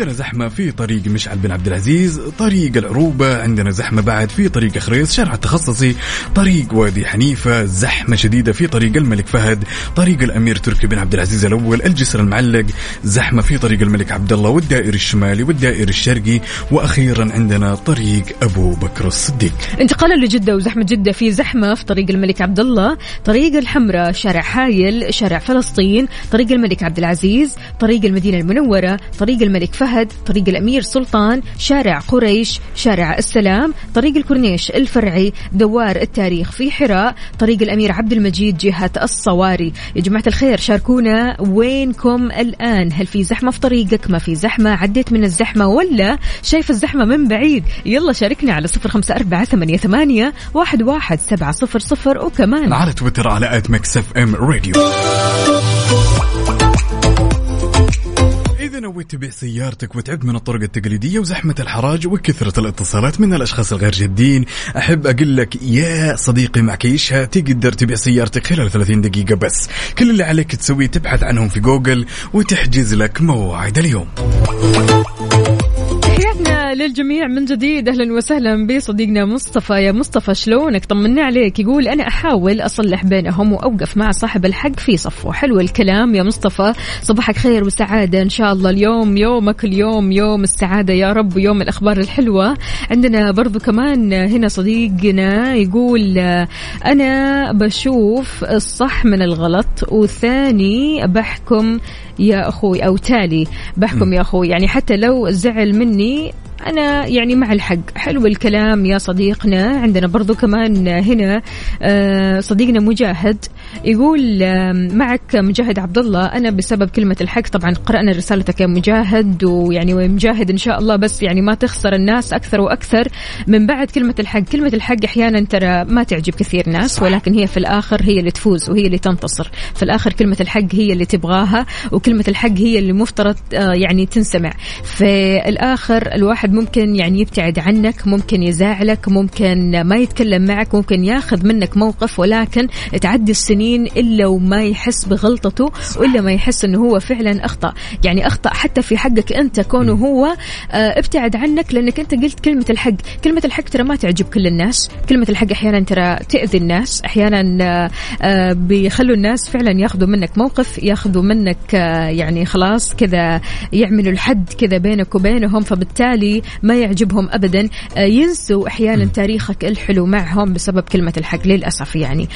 عندنا زحمة في طريق مشعل بن عبد العزيز طريق العروبة عندنا زحمة بعد في طريق خريص شارع التخصصي طريق وادي حنيفة زحمة شديدة في طريق الملك فهد طريق الأمير تركي بن عبد العزيز الأول الجسر المعلق زحمة في طريق الملك عبد الله والدائري الشمالي والدائري الشرقي وأخيرا عندنا طريق أبو بكر الصديق. انتقالا لجدة وزحمة جدة في زحمة في طريق الملك عبد الله طريق الحمراء شارع حايل شارع فلسطين طريق الملك عبد العزيز طريق المدينة المنورة طريق الملك فهد. طريق الأمير سلطان شارع قريش شارع السلام طريق الكورنيش الفرعي دوار التاريخ في حراء طريق الأمير عبد المجيد جهة الصواري. يا جماعة الخير شاركونا وينكم الآن. هل في زحمة في طريقك؟ ما في زحمة؟ عديت من الزحمة ولا شايف الزحمة من بعيد؟ يلا شاركنا على صفر خمسة أربعة ثمانية, ثمانية واحد, واحد سبعة صفر صفر وكمان. على تويتر على at Mix FM Radio. إذا نويت تبيع سيارتك وتعبت من الطرق التقليدية وزحمة الحراج وكثرة الاتصالات من الأشخاص الغير جادين أحب أقول لك يا صديقي مع كيشها تقدر تبيع سيارتك خلال 30 دقيقة بس. كل اللي عليك تسويه تبحث عنهم في جوجل وتحجز لك موعد اليوم. للجميع من جديد. أهلا وسهلا بصديقنا مصطفى. يا مصطفى شلونك؟ طمنا عليك. يقول أنا أحاول أصلح بينهم وأوقف مع صاحب الحق في صفه. حلو الكلام يا مصطفى. صباحك خير وسعادة إن شاء الله. اليوم يومك اليوم يوم السعادة يا رب ويوم الأخبار الحلوة. عندنا برضو كمان هنا صديقنا يقول أنا بشوف الصح من الغلط وثاني بحكم يا أخوي أو تالي. بحكم يا أخوي. يعني حتى لو زعل مني أنا يعني مع الحق. حلو الكلام يا صديقنا. عندنا برضو كمان هنا آه، صديقنا مجاهد. يقول معك مجاهد عبد الله أنا بسبب كلمة الحق طبعا قرأنا رسالتك يا مجاهد ويعني مجاهد إن شاء الله بس يعني ما تخسر الناس أكثر وأكثر من بعد كلمة الحق. كلمة الحق أحيانا ترى ما تعجب كثير ناس ولكن هي في الآخر هي اللي تفوز وهي اللي تنتصر. في الآخر كلمة الحق هي اللي تبغاها وكلمة الحق هي اللي مفترض آه، يعني تنسمع. في الآخر الواحد ممكن يعني يبتعد عنك ممكن يزاعلك ممكن ما يتكلم معك ممكن ياخذ منك موقف ولكن تعدي السنين إلا وما يحس بغلطته وإلا ما يحس أنه هو فعلا أخطأ. يعني أخطأ حتى في حقك أنت كونه هو آه، ابتعد عنك لأنك أنت قلت كلمة الحق. كلمة الحق ترى ما تعجب كل الناس. كلمة الحق أحيانا ترى تأذي الناس. أحيانا آه، آه، بيخلوا الناس فعلا ياخذوا منك موقف ياخذوا منك يعني خلاص كذا يعملوا الحد كذا بينك وبينهم فبالتالي ما يعجبهم ابدا. ينسوا أحيانا تاريخك الحلو معهم بسبب كلمة الحق للأسف يعني.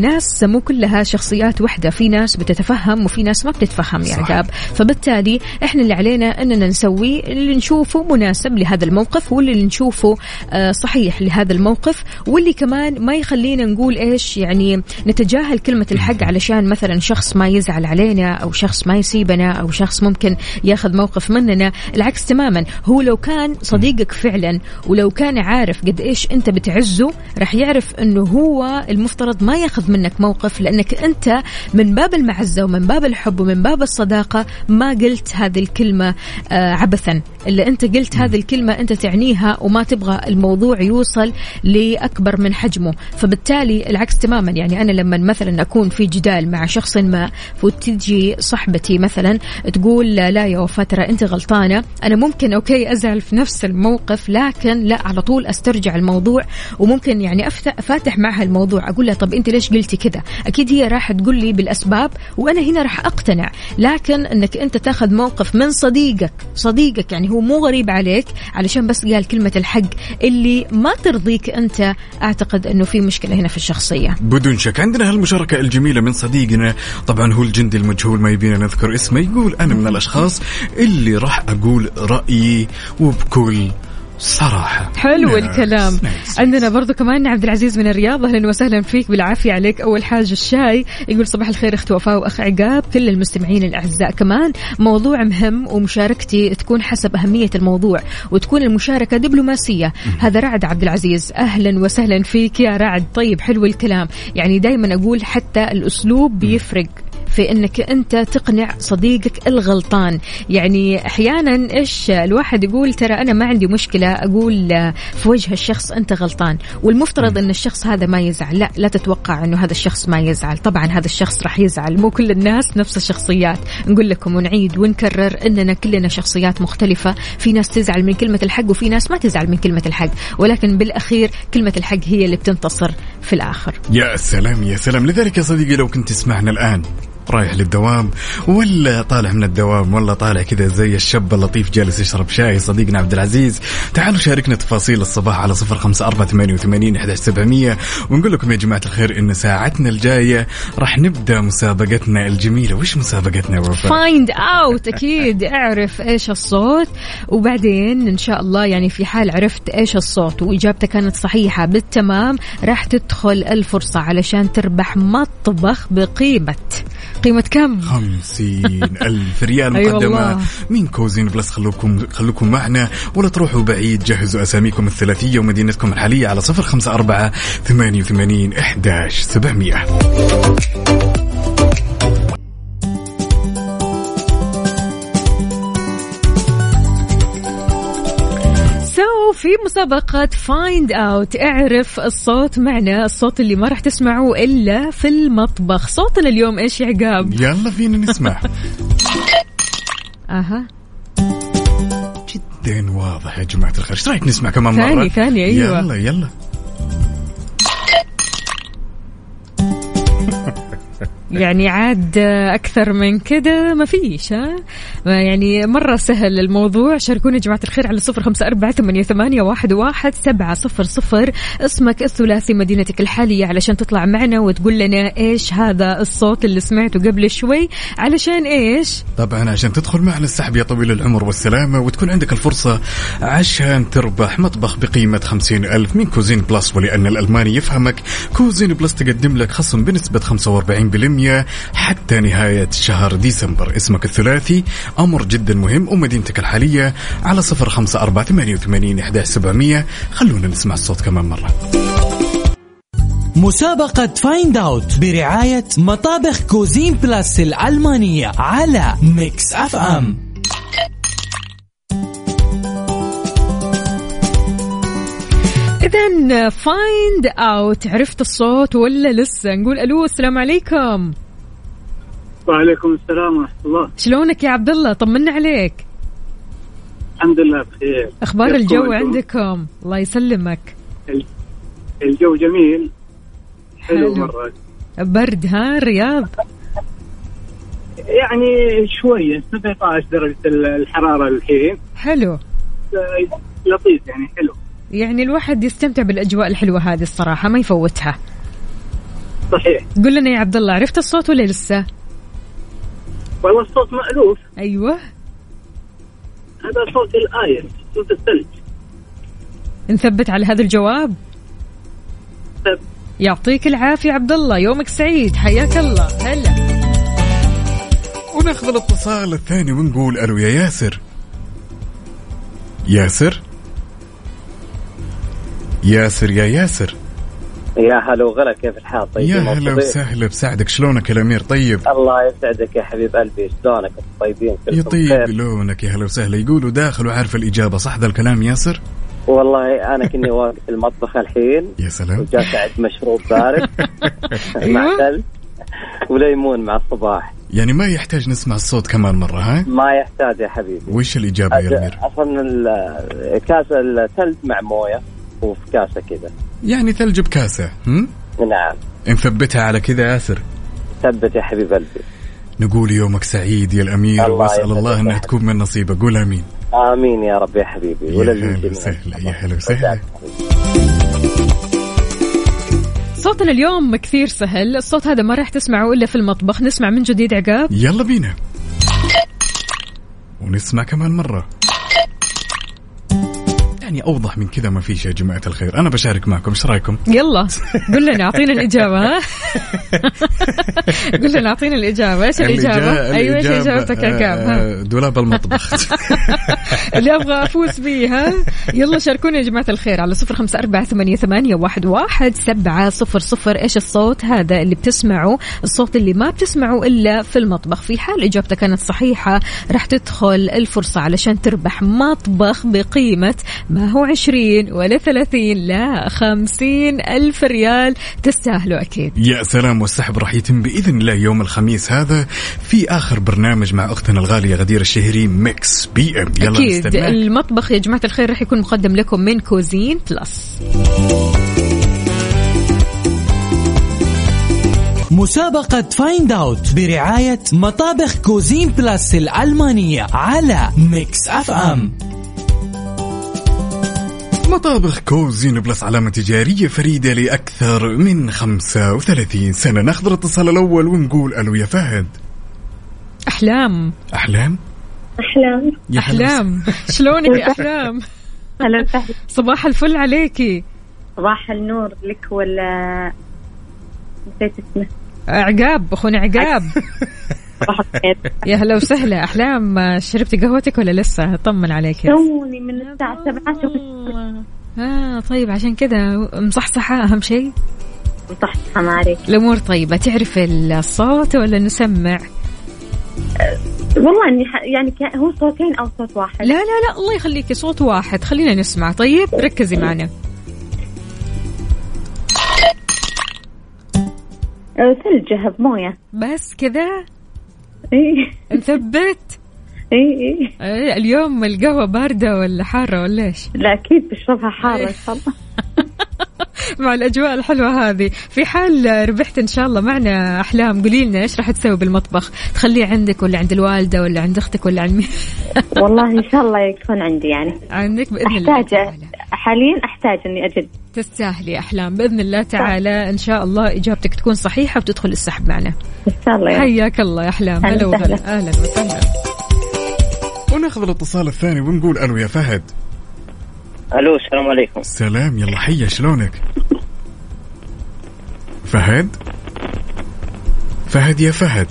فالناس مو كلها شخصيات واحدة في ناس بتتفهم وفي ناس ما بتتفهم يا. عقاب. فبالتالي إحنا اللي علينا إننا نسوي اللي نشوفه مناسب لهذا الموقف واللي نشوفه آه، صحيح لهذا الموقف. واللي كمان ما يخلينا نقول إيش يعني نتجاهل كلمة الحق علشان مثلا شخص ما يزعل علينا أو شخص ما يسيبنا أو شخص ممكن ياخذ موقف مننا. العكس تماما. هو لو كان صديقك فعلا ولو كان عارف قد إيش أنت بتعزه راح يعرف إنه هو المفترض ما ياخذ منك موقف لأنك أنت من باب المعزة ومن باب الحب ومن باب الصداقة ما قلت هذه الكلمة آه، عبثا. الا أنت قلت هذه الكلمة أنت تعنيها وما تبغى الموضوع يوصل لأكبر من حجمه. فبالتالي العكس تماما. يعني أنا لما مثلا أكون في جدال مع شخص ما وتجي صاحبتي مثلا تقول لا يا وفاء ترى أنت غلطانة أنا ممكن أوكي أزعل في نفس الموقف لكن لا على طول أسترجع الموضوع. وممكن يعني أفتح فاتح معها الموضوع أقول لها طب أنت ليش قلتي كذا. أكيد هي راح تقول لي بالأسباب وأنا هنا راح أقتنع. لكن إنك أنت تاخذ موقف من صديقك صديقك يعني هو مو غريب عليك علشان بس قال كلمة الحق اللي ما ترضيك أنت أعتقد إنه في مشكلة هنا في الشخصية. بدون شك. عندنا هالمشاركة الجميلة من صديقنا. طبعا هو الجندي المجهول ما يبينا نذكر اسمه. يقول أنا من الأشخاص اللي راح أقول رأيي وبكل صراحة. حلو الكلام. عندنا برضو كمان عبد العزيز من الرياض. أهلا وسهلا فيك بالعافية عليك. أول حاجة الشاي. يقول صباح الخير اخت وفاء وأخ عقاب كل المستمعين الأعزاء. كمان موضوع مهم ومشاركتي تكون حسب أهمية الموضوع وتكون المشاركة دبلوماسية. هذا رعد عبد العزيز. أهلا وسهلا فيك يا رعد. طيب حلو الكلام. يعني دائما أقول حتى الأسلوب بيفرق. في إنك أنت تقنع صديقك الغلطان. يعني أحيانا إيش الواحد يقول ترى أنا ما عندي مشكلة أقول في وجه الشخص أنت غلطان والمفترض إن الشخص هذا ما يزعل. لا لا تتوقع إنه هذا الشخص ما يزعل. طبعا هذا الشخص راح يزعل. مو كل الناس نفس الشخصيات. نقول لكم ونعيد ونكرر إننا كلنا شخصيات مختلفة. في ناس تزعل من كلمة الحق وفي ناس ما تزعل من كلمة الحق. ولكن بالأخير كلمة الحق هي اللي بتنتصر في الآخر. يا سلام يا سلام. لذلك يا صديقي لو كنت تسمعنا الآن رايح للدوام ولا طالع من الدوام ولا طالع كذا زي الشاب اللطيف جالس يشرب شاي صديقنا عبد العزيز. تعالوا شاركنا تفاصيل الصباح على صفر خمسة أربعة ثمانية وثمانين أحد سبعمية. ونقول لكم يا جماعة الخير إن ساعتنا الجاية راح نبدأ مسابقتنا الجميلة. وش مسابقتنا وفاء؟ Find out أكيد. اعرف إيش الصوت وبعدين إن شاء الله يعني في حال عرفت إيش الصوت وإجابتك كانت صحيحة بالتمام راح تدخل الفرصة علشان تربح مطبخ بقيمة. قيمة كم؟ خمسين ألف ريال مقدمة. من Cuisine Plus خلوكم خلوكم معنا ولا تروحوا بعيد. جهزوا أساميكم الثلاثية ومدينتكم الحالية على صفر خمسة أربعة ثمانية وثمانين إحداش سبعمية. في مسابقة Find out اعرف الصوت معنا الصوت اللي ما راح تسمعوه إلا في المطبخ. صوتنا اليوم إيش يا عقاب؟ يلا فينا نسمع. أها. جدا واضح يا جماعة الخير. إيش رايك نسمع كمان مرة؟ ثاني- ثاني، أيوة. يلا يلا. يعني عاد أكثر من كده ما فيش ها؟ يعني مرة سهل الموضوع. شاركونا يا جماعة الخير على صفر خمسة أربعة ثمانيه, ثمانية واحد, واحد سبعة صفر صفر. اسمك الثلاثي مدينتك الحالية علشان تطلع معنا وتقول لنا إيش هذا الصوت اللي سمعته قبل شوي. علشان إيش؟ طبعا عشان تدخل معنا السحب يا طويل العمر والسلامة وتكون عندك الفرصة عشان تربح مطبخ بقيمة خمسين ألف من Cuisine Plus. ولأن الألماني يفهمك Cuisine Plus تقدم لك خصم بنسبة 45% حتى نهاية شهر ديسمبر. اسمك الثلاثي أمر جدا مهم ومدينتك الحالية على صفر خمسة أربعة ثمانية وثمانين إحداش سبعمية. خلونا نسمع الصوت كمان مرة. مسابقة Find Out برعاية مطابخ Cuisine Plus الألمانية على Mix FM اذا Find Out عرفت الصوت ولا لسه؟ نقول ألو السلام عليكم. وعليكم السلام ورحمة الله. شلونك يا عبد الله؟ طمنا عليك. الحمد لله بخير. أخبار كيفكم الجو أنتم؟ عندكم؟ الله يسلمك. الجو جميل. حلو حلو. مرة. برد ها الرياض؟ يعني شوية 17 درجة الحرارة الحين. حلو. لطيف يعني حلو. يعني الواحد يستمتع بالأجواء الحلوة هذه الصراحة ما يفوتها. صحيح. قول لنا يا عبد الله عرفت الصوت ولا لسه؟ والله الصوت مألوف. أيوه. هذا صوت الآية صوت الثلج. نثبت على هذا الجواب؟ طيب. يعطيك العافية عبد الله يومك سعيد حياك الله هلا. وناخذ الاتصال الثاني ونقول ألو يا ياسر. ياسر؟ ياسر يا ياسر. يا هلا وغلا كيف الحال؟ طيب يا هلا وسهلا بساعدك شلونك يا الأمير؟ طيب. الله يسعدك يا حبيب قلبي. شلونك؟ طيبين؟ كلكم يطيب؟ لونك يا هلا وسهلا. يقولوا داخل وعارف الإجابة صح ذا الكلام ياسر؟ والله أنا كني واقف في المطبخ الحين. يا سلام. وجالس اعد مشروب بارد. مع. ثلج وليمون مع الصباح. يعني ما يحتاج نسمع الصوت كمان مرة ها؟ ما يحتاج يا حبيبي. وش الإجابة يا الأمير؟ أصلا ال- كاس الثلج مع موية. وفي كاسة كذا. يعني ثلج بكاسة هم؟ نعم. نثبتها على كذا ياسر ثبت يا حبيب قلبي. نقول يومك سعيد يا الأمير الله وأسأل يسعدك الله حبيبي. تكون من نصيبك. قول آمين. آمين يا رب يا حبيبي. يا هلا. وسهلا يا هلا وسهلا. صوتنا اليوم كثير سهل. الصوت هذا ما راح تسمعه إلا في المطبخ. نسمع من جديد عقاب. يلا بينا. ونسمع كمان مرة. يعني أوضح من كذا ما فيش يا جماعة الخير. أنا بشارك معكم إيش رأيكم؟ يلا قول لنا أعطينا الإجابة ها؟ قول لنا أعطينا الإجابة. إيش الإجابة؟ أيوه إيش اجابتك يا؟ آه، دولاب المطبخ. اللي أبغى أفوز فيه ها؟ يلا شاركونا يا جماعة الخير على صفر خمسة أربعة ثمانية, ثمانية واحد, واحد سبعة صفر صفر. إيش الصوت؟ هذا اللي بتسمعه الصوت اللي ما بتسمعه إلا في المطبخ. في حال إجابتك كانت صحيحة راح تدخل الفرصة علشان تربح مطبخ بقيمة ما هو عشرين ولا ثلاثين لا خمسين ألف ريال تستاهلوا أكيد. يا سلام والسحب راح يتم بإذن الله يوم الخميس هذا في آخر برنامج مع أختنا الغالية غدير الشهري Mix PM يلا أكيد نستناه. المطبخ يا جماعة الخير راح يكون مقدم لكم من Cuisine Plus مسابقة Find Out برعاية مطابخ Cuisine Plus الألمانية على Mix FM مطابخ Cuisine Plus علامة تجارية فريدة لأكثر من 35 سنة. ناخذ الاتصال الأول ونقول ألو يا فهد. أحلام. أحلام؟ أحلام. يا هلا أحلام. شلونك يا أحلام؟ هلا وسهلا. صباح الفل عليكي. صباح النور. لك ولا نسيت اسمه. عقاب أخونا عقاب. يا هلا وسهلا. أحلام شربتي قهوتك ولا لسه؟ طمن عليك. توني من الساعة سبعة آه طيب عشان كذا مصحصحة أهم شيء؟ مصحصحة ما عليك. الأمور طيبة. تعرف الصوت ولا نسمع؟ والله إني. يعني هو صوتين أو صوت واحد. لا لا لا الله يخليكي صوت واحد. خلينا نسمع. طيب ركزي معنا. أه، ثلجة بموية بس كذا. اي نثبت؟ اي اي إيه، اليوم القهوة باردة ولا حارة ولا إيش؟ لا أكيد بشربها حارة إن شاء الله. مع الأجواء الحلوة هذه. في حال ربحت إن شاء الله معنا أحلام قولي لنا إيش راح تسوي بالمطبخ؟ تخليه عندك ولا عند الوالدة ولا عند أختك ولا عند مين؟ والله إن شاء الله يكون عندي يعني. عندك بإذن الله احتاج حاليا أحتاج إني أجد. تستاهلي أحلام. بإذن الله تعالى إن شاء الله إجابتك تكون صحيحة وتدخل السحب معنا. إن شاء الله يا رب. حياك الله يا أحلام. هلا وغلا. وسهلا. أهلا وسهلا. وناخذ الاتصال الثاني ونقول ألو يا فهد. ألو السلام عليكم. سلام يلا حيا شلونك؟ فهد؟ فهد يا فهد.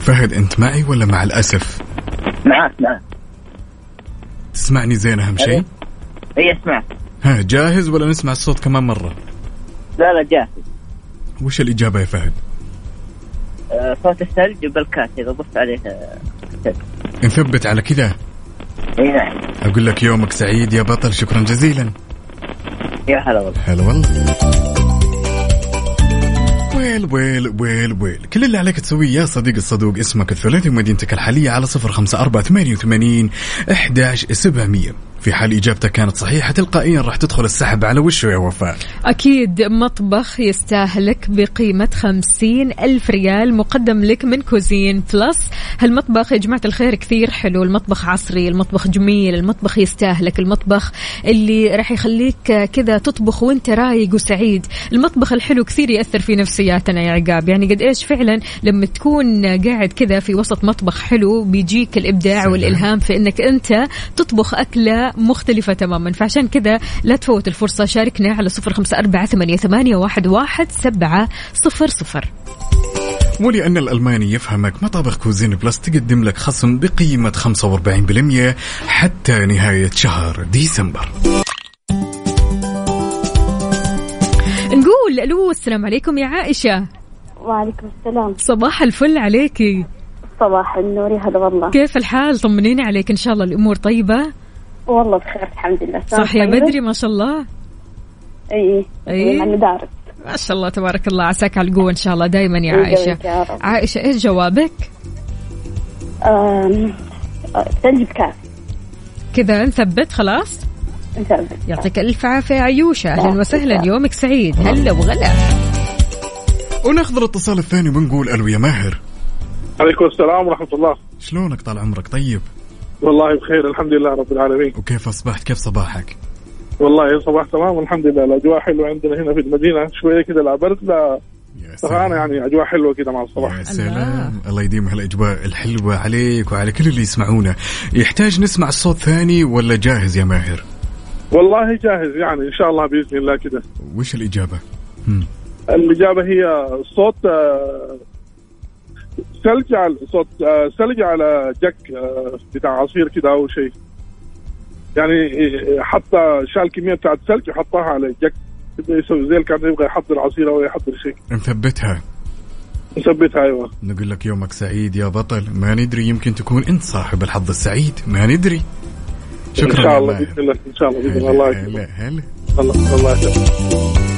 فهد أنت معي ولا مع الأسف؟ معاك معاك تسمعني زين أهم شيء؟ إي اسمعك ها جاهز ولا نسمع الصوت كمان مرة؟ لا لا جاهز. وش الإجابة يا فهد؟ آه، صوت الثلج بالكاس إذا ضفت عليه آه، ثلج نثبت على كذا. إي نعم. أقول لك يومك سعيد يا بطل شكرا جزيلا. يا هلا والله. هلا والله. well well well well. كل اللي عليك تسويه يا صديق الصدوق اسمك الثلاثي ومدينتك الحالية على صفر خمسة أربعة ثمانية وثمانين أحداش سبعمية. في حال إجابتك كانت صحيحة تلقائيا راح تدخل السحب على وشه يا وفاء؟ أكيد مطبخ يستاهلك بقيمة خمسين ألف ريال مقدم لك من Cuisine Plus. هالمطبخ يا جماعة الخير كثير حلو المطبخ عصري المطبخ جميل المطبخ يستاهلك المطبخ اللي راح يخليك كذا تطبخ وانت رايق وسعيد. المطبخ الحلو كثير يأثر في نفسياتنا يا عقاب. يعني قد إيش فعلا لما تكون قاعد كذا في وسط مطبخ حلو بيجيك الإبداع سلام. والإلهام في أنك أنت تطبخ مختلفة تماما. فعشان كذا لا تفوت الفرصة شاركنا على صفر خمسة أربعة ثمانية, ثمانية واحد, واحد سبعة صفر صفر. ولأن الألماني يفهمك مطابخ Cuisine Plus تقدم لك خصم بقيمة 45% حتى نهاية شهر ديسمبر. نقول ألو السلام عليكم يا عائشة. وعليكم السلام. صباح الفل عليكي. صباح النور يا هلا والله. كيف الحال؟ طمنيني عليك إن شاء الله الأمور طيبة. والله بخير الحمد لله. صاحية بدري ما شاء الله. إي المدارس ما شاء الله تبارك الله عساك على القوة إن شاء الله دايما يا عائشة. يا رب. عائشة إيش جوابك؟ ثلج بكاس كذا نثبت خلاص؟ نثبت. يعطيك ألف عافية يا عيوشة. أهلا وسهلا يومك سعيد. هلا وغلا. وناخذ الاتصال الثاني ونقول ألو يا ماهر. عليكم السلام ورحمة الله. شلونك طال عمرك؟ طيب. والله بخير الحمد لله رب العالمين. وكيف أصبحت؟ كيف صباحك؟ والله صباح تمام والحمد لله. الأجواء حلوة عندنا هنا في المدينة شوية كذا لا برد لا يا فانا يعني أجواء حلوة كذا مع الصباح. يا سلام. الله يديم هالأجواء الحلوة عليك وعلى كل اللي يسمعونا. يحتاج نسمع الصوت ثاني ولا جاهز يا ماهر؟ والله جاهز يعني إن شاء الله بإذن الله كذا وش الإجابة؟ مم. الإجابة هي صوت آه، ثلج على صوت آه، ثلج على جك آه، بتاع عصير كذا أو شيء. يعني آه، حتى شال كمية بتاعت ثلج وحطها على جك. يسوي زي اللي كان يبغى يحضر عصير أو يحضر شيء. نثبتها. نثبتها أيوه. نقول لك يومك سعيد يا بطل. ما ندري يمكن تكون أنت صاحب الحظ السعيد. ما ندري. شكرا إن شاء الله. بإذن الله إن شاء الله بإذن الله هلا الله. هلا الله يسلمك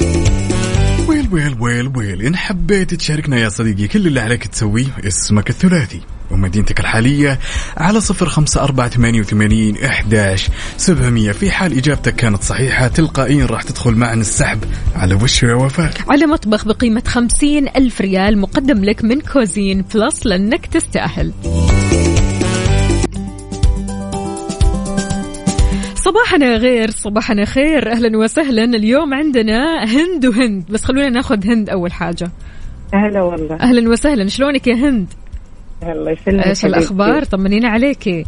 ويل ويل ويل. إن حبيت تشاركنا يا صديقي كل اللي عليك تسويه اسمك الثلاثي. ومدينتك الحالية على صفر خمسة أربعة ثمانية وثمانين إحداش سبعمية. في حال إجابتك كانت صحيحة تلقائيا راح تدخل معنا السحب. على وش يا وفاء؟ على مطبخ بقيمة خمسين ألف ريال مقدم لك من Cuisine Plus لأنك تستأهل. صباحنا غير صباحنا خير. أهلا وسهلا. اليوم عندنا هند وهند. بس خلونا ناخذ هند أول حاجة. هلا والله. أهلا وسهلا. شلونك يا هند؟ الله يسلمك إيش الأخبار؟ طمنينا عليكي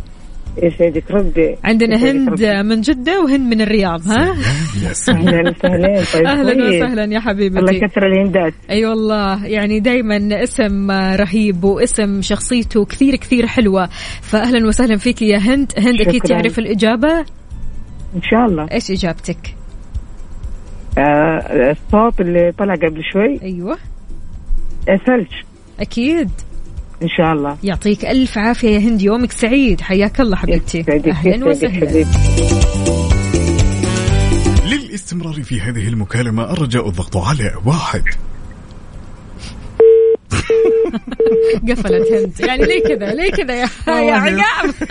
يسعدك ربي. عندنا هند ربي. من جدة وهند من الرياض ها؟ أهلا وسهلا. طيب كويس. وسهلا يا الله حبيبتي يكثر الهندات. أي أيوة والله. يعني دائما اسم رهيب واسم شخصيته كثير كثير حلوة. فاهلا وسهلا فيك يا هند. هند أكيد. تعرف الإجابة. إن شاء الله. إيش إجابتك؟ آه الصوت اللي طلع قبل شوي. أيوه. آه ثلج. أكيد. إن شاء الله. يعطيك ألف عافية يا هند يومك سعيد. حياك الله حبيبتي. أهلا وسهلا. للاستمرار في هذه المكالمة الرجاء الضغط على واحد. قفلت هند. يعني ليه كذا؟ ليه كذا يا, يا عقاب؟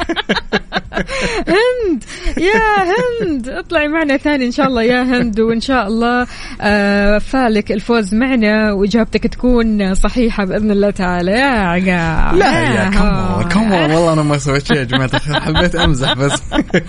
هند. يا هند. اطلعي معنا ثاني إن شاء الله. يا هند. وإن شاء الله آه، فالك الفوز معنا وإجابتك تكون صحيحة بإذن الله تعالى. يا عقاب. لا يا هو. كمان كمان والله أنا ما سويت شيء يا جماعة الخير. حبيت أمزح بس.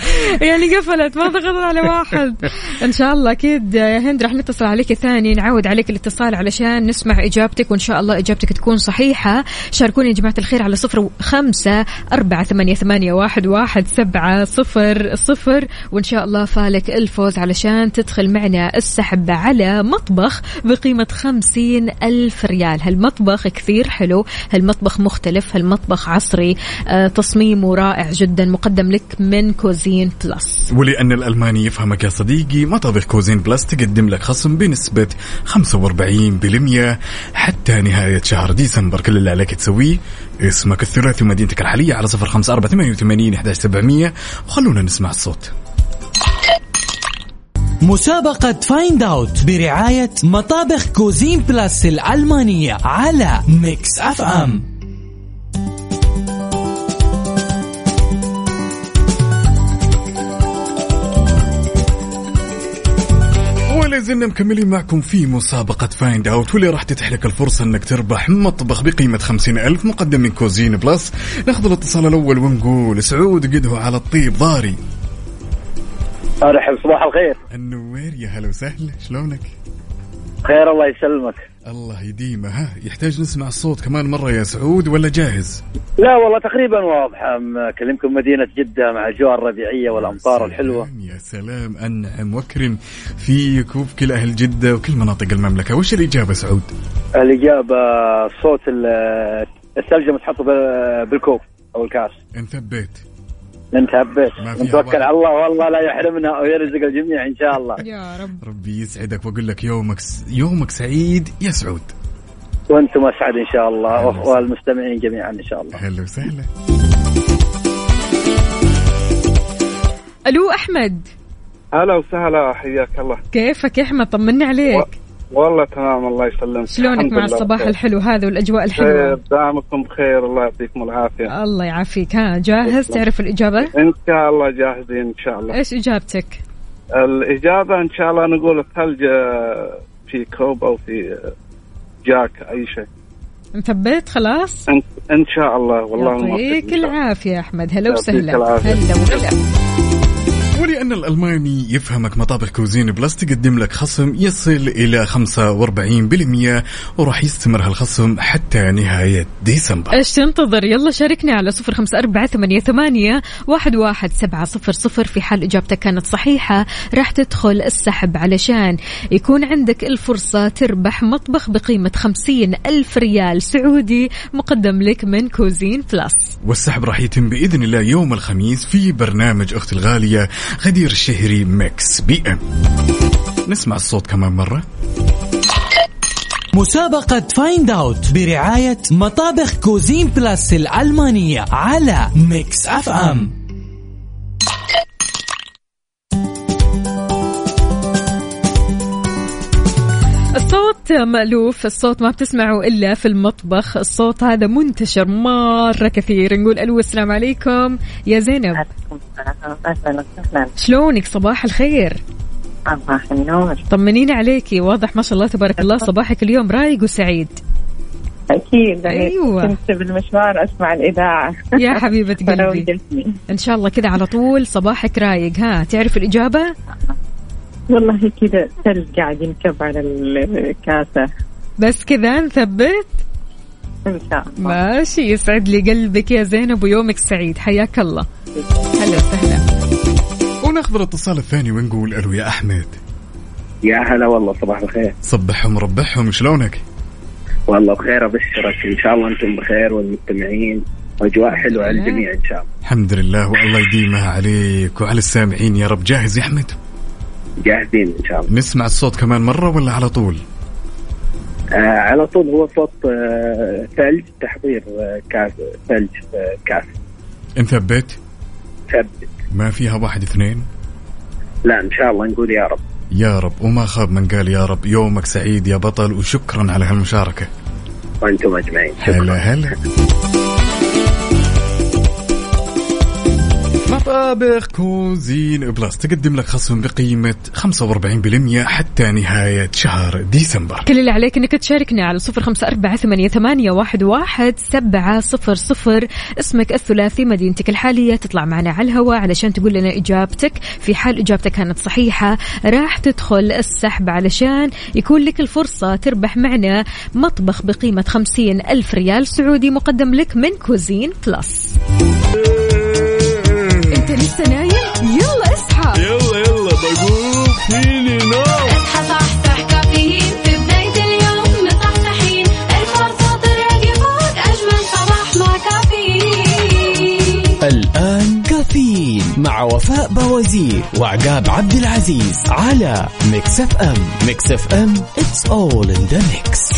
يعني قفلت ما ضغط على واحد. إن شاء الله أكيد يا هند راح نتصل عليك ثاني. نعود عليك الاتصال علشان نسمع إجابتك وإن شاء الله إجابتك تكون صحيحة. شاركوني يا جماعة الخير على صفر خمسة أربعة ثمانية, ثمانية واحد, واحد سبعة صفر صفر. وإن شاء الله فالك الفوز علشان تدخل معنا السحب على مطبخ بقيمة خمسين ألف ريال. هالمطبخ كثير حلو هالمطبخ مختلف هالمطبخ عصري آه تصميمه رائع جدا مقدم لك من Cuisine Plus. ولأن الألماني يفهمك يا صديقي مطابخ Cuisine Plus تقدم لك خصم بنسبة 45% حتى نهاية شهر ديسمبر. كل اللي عليك تسويه اسمك الثلاثي ومدينتك الحالية على صفر خمسة أربعة ثمانية وثمانين إحداش سبعمية. وخلونا نسمع الصوت. مسابقة Find Out برعاية مطابخ Cuisine Plus الألمانية على Mix FM ولا زلنا مكملين معكم في مسابقة Find Out واللي راح تتيح لك الفرصة إنك تربح مطبخ بقيمة خمسين ألف مقدم من Cuisine Plus ناخذ الاتصال الأول ونقول سعود قده على الطيب ضاري. أرحب صباح الخير. النوير يا هلا وسهلا شلونك؟ خير الله يسلمك. الله يديمه ها؟ يحتاج نسمع الصوت كمان مرة يا سعود ولا جاهز؟ لا والله تقريبا واضحه م- أكلمكم مدينة جدة مع الاجواء الربيعية والأمطار يا الحلوة. سلام، يا سلام أنعم وأكرم فيك وفي كل أهل جدة وكل مناطق المملكة. وش الإجابة سعود؟ الإجابة صوت ال- الثلج متحط بال- بالكوب أو الكاس. نثبت فيها نتوكل. على الله والله لا يحرمنا ويرزق الجميع إن شاء الله. يا رب. ربي يسعدك وأقول لك يومك يومك سعيد يا سعود. وأنتم أسعد إن شاء الله. والمستمعين جميعا إن شاء الله. هلا وسهلا. ألو أحمد. هلا وسهلا حياك الله. كيفك يا أحمد؟ طمني عليك. والله تمام الله يسلمك. شلونك مع الصباح بخير. الحلو هذا والأجواء الحلوة؟ دامكم بخير الله يعطيكم العافية. الله يعافيك. ها جاهز؟ تعرف الإجابة؟ إن شاء الله جاهزين إن شاء الله. إيش إجابتك؟ الإجابة إن شاء الله نقول الثلج آه، في كوب أو في آه، جاك أي شيء. مثبت خلاص؟ إن, شاء الله والله يعطيك. العافية أحمد. هلا وسهلا. هلا وهلا. ولأن الألماني يفهمك مطابخ Cuisine Plus تقدم لك خصم يصل إلى 45% وراح يستمر هالخصم حتى نهاية ديسمبر. إيش تنتظر؟ يلا شاركنا على صفر خمسة أربعة ثمانية, ثمانية واحد, واحد سبعة صفر صفر في حال إجابتك كانت صحيحة. راح تدخل السحب علشان يكون عندك الفرصة تربح مطبخ بقيمة خمسين ألف ريال سعودي مقدم لك من Cuisine Plus. والسحب راح يتم بإذن الله يوم الخميس في برنامج أختي الغالية غدير الشهري Mix PM. نسمع الصوت كمان مرة. مسابقة Find Out برعاية مطابخ Cuisine Plus الألمانية على Mix FM. الصوت مألوف الصوت ما بتسمعه إلا في المطبخ الصوت هذا منتشر مرة كثير. نقول ألو السلام عليكم. يا زينب. وسهلا. شلونك؟ صباح الخير. صباح النور طمنيني عليكي واضح ما شاء الله تبارك الله صباحك اليوم رايق وسعيد. أكيد. أيوة. كنت بالمشوار أسمع الإذاعة. يا حبيبة قلبي. إن شاء الله كذا على طول صباحك رايق. ها تعرف الإجابة؟ والله كذا ثلج قاعد ينكب على الكاسة. بس كذا نثبت. إن شاء الله. ماشي يسعد لي قلبك يا زينب ويومك سعيد. حياك الله. هلا وسهلا. وناخذ الاتصال الثاني ونقول ألو يا أحمد. يا هلا والله صباح الخير. صبحهم ربحهم شلونك؟ والله بخير أبشرك. إن شاء الله أنتم بخير والمستمعين. واجواء حلوة على الجميع إن شاء الله. الحمد لله والله يديمها عليك وعلى السامعين. يا رب جاهز يا أحمد؟ جاهزين إن شاء الله. نسمع الصوت كمان مرة ولا على طول؟ آه على طول هو صوت آه ثلج تحضير آه كاس ثلج آه كاس. نثبت ثبت ما فيها واحد اثنين؟ لا إن شاء الله نقول يا رب. يا رب. وما خاب من قال يا رب يومك سعيد يا بطل وشكرا على هالمشاركة. وأنتم أجمعين. هلا هلا. مطابخ Cuisine Plus تقدم لك خصم بقيمة 45% حتى نهاية شهر ديسمبر. كل اللي عليك إنك تشاركنا على صفر خمسة أربعة ثمانية, واحد, واحد سبعة صفر صفر. اسمك الثلاثي مدينتك الحالية. تطلع معنا على الهواء علشان تقول لنا إجابتك. في حال إجابتك كانت صحيحة راح تدخل السحب علشان يكون لك الفرصة تربح معنا مطبخ بقيمة خمسين ألف ريال سعودي مقدم لك من Cuisine Plus. انت لسه نايم؟ يلا اصحى. يلا يلا بقوم فيني نوم. اصحى صحصح كافيين. في بداية اليوم مصحصحين. الفرصة تراقي فوق أجمل صباح مع كافيين. الآن كافيين مع وفاء بوازير وعقاب عبد العزيز على Mix FM. Mix FM it's all in the mix.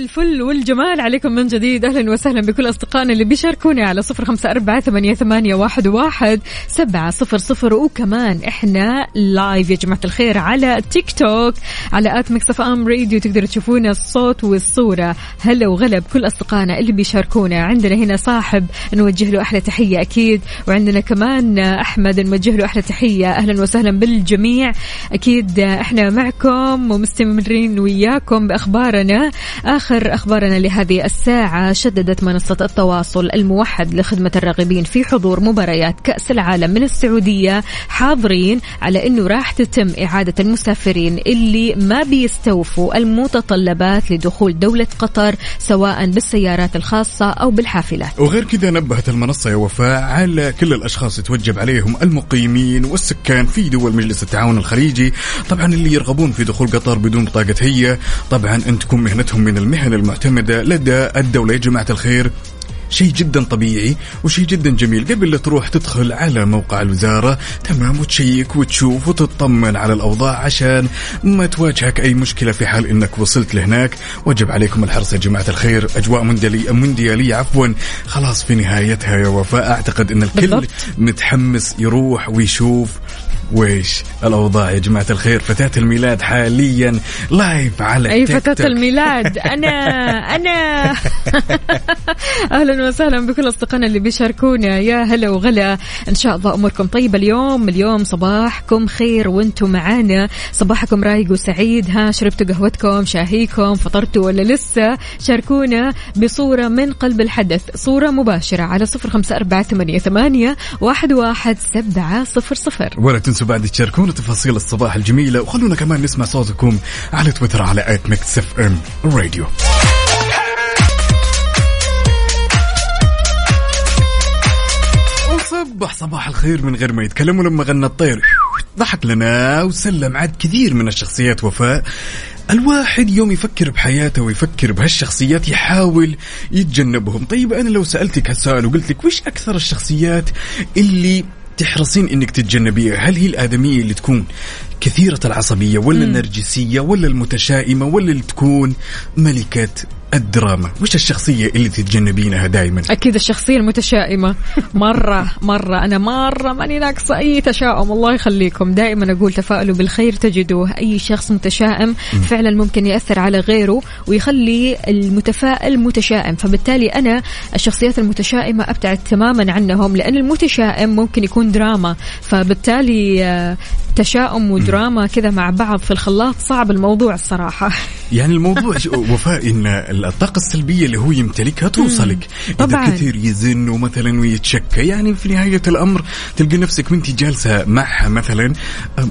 الفل والجمال عليكم من جديد. أهلا وسهلا بكل أصدقائنا اللي بيشاركونا على صفر أربعة ثمانية, ثمانية واحد, واحد سبعة صفر صفر. وكمان إحنا live يا جماعة الخير على تيك توك على at Mix FM Radio. تقدروا تشوفونا الصوت والصورة. هلا وغلا بكل أصدقائنا اللي بيشاركونا. عندنا هنا صاحب نوجه له أحلى تحية أكيد وعندنا كمان أحمد نوجه له أحلى تحية. أهلا وسهلا بالجميع. أكيد إحنا معكم ومستمرين وياكم بأخبارنا. آخر أخبارنا لهذه الساعة شددت منصة التواصل الموحد لخدمة الراغبين في حضور مباريات كأس العالم من السعودية حاضرين على إنه راح تتم إعادة المسافرين اللي ما بيستوفوا المتطلبات لدخول دولة قطر سواء بالسيارات الخاصة أو بالحافلات. وغير كذا نبهت المنصة يا وفاء على كل الأشخاص يتوجب عليهم المقيمين والسكان في دول مجلس التعاون الخليجي طبعا اللي يرغبون في دخول قطر بدون بطاقة هي. طبعا أن تكون مهنتهم من المهن المعتمدة لدى الدولة. يا جماعة الخير شيء جدا طبيعي وشيء جدا جميل. قبل لا تروح تدخل على موقع الوزارة تمام وتشيك وتشوف وتطمن على الأوضاع عشان ما تواجهك أي مشكلة في حال أنك وصلت لهناك. وجب عليكم الحرص يا جماعة الخير. أجواء مونديالية مونديالية عفوا. خلاص في نهايتها يا وفاء. أعتقد أن الكل بالضبط. متحمس يروح ويشوف ويش الأوضاع يا جماعة الخير؟ فتاة الميلاد حاليا لايف على أي تيك فتاة توك. الميلاد أنا أنا. أهلا وسهلا بكل أصدقائنا اللي بيشاركونا. يا هلا وغلا. إن شاء الله أموركم طيبة اليوم. اليوم صباحكم خير وأنتم معانا. صباحكم رايق وسعيد. ها شربتوا قهوتكم شاهيكم فطرتوا ولا لسه؟ شاركونا بصورة من قلب الحدث. صورة مباشرة على صفر خمسة أربعة ثمانية ثمانية واحد واحد سبعة صفر صفر. ولا تنسوا بعد تشاركونا تفاصيل الصباح الجميلة وخلونا كمان نسمع صوتكم على تويتر على at Mix FM Radio وصبح صباح الخير من غير ما يتكلم ولما غنى الطير. ضحك لنا وسلم عاد كثير من الشخصيات وفاء. الواحد يوم يفكر بحياته ويفكر بهالشخصيات يحاول يتجنبهم. طيب أنا لو سألتك هالسؤال وقلت لك وش أكثر الشخصيات اللي تحرصين إنك تتجنبيها؟ هل هي الآدمية اللي تكون كثيرة العصبية ولا النرجسية ولا المتشائمة ولا اللي تكون ملكة الدراما. وش الشخصية اللي تتجنبينها دائما أكيد الشخصية المتشائمة. مرة مرة. أنا مرة ماني ناقصة أي تشاؤم. الله يخليكم. دائما أقول تفاؤلوا بالخير. تجدوه. أي شخص متشائم فعلا ممكن يأثر على غيره ويخلي المتفائل متشائم. فبالتالي أنا الشخصيات المتشائمة أبتعد تماما عنهم لأن المتشائم ممكن يكون دراما. فبالتالي آه، تشاؤم ودراما كذا مع بعض في الخلاط صعب الموضوع الصراحة. يعني الموضوع وفاء إن الطاقة السلبية اللي هو يمتلكها توصلك. طبعاً. اذا كثير يزن ومثلا ويتشكى يعني في نهاية الأمر تلقى نفسك وأنت جالسة معها مثلا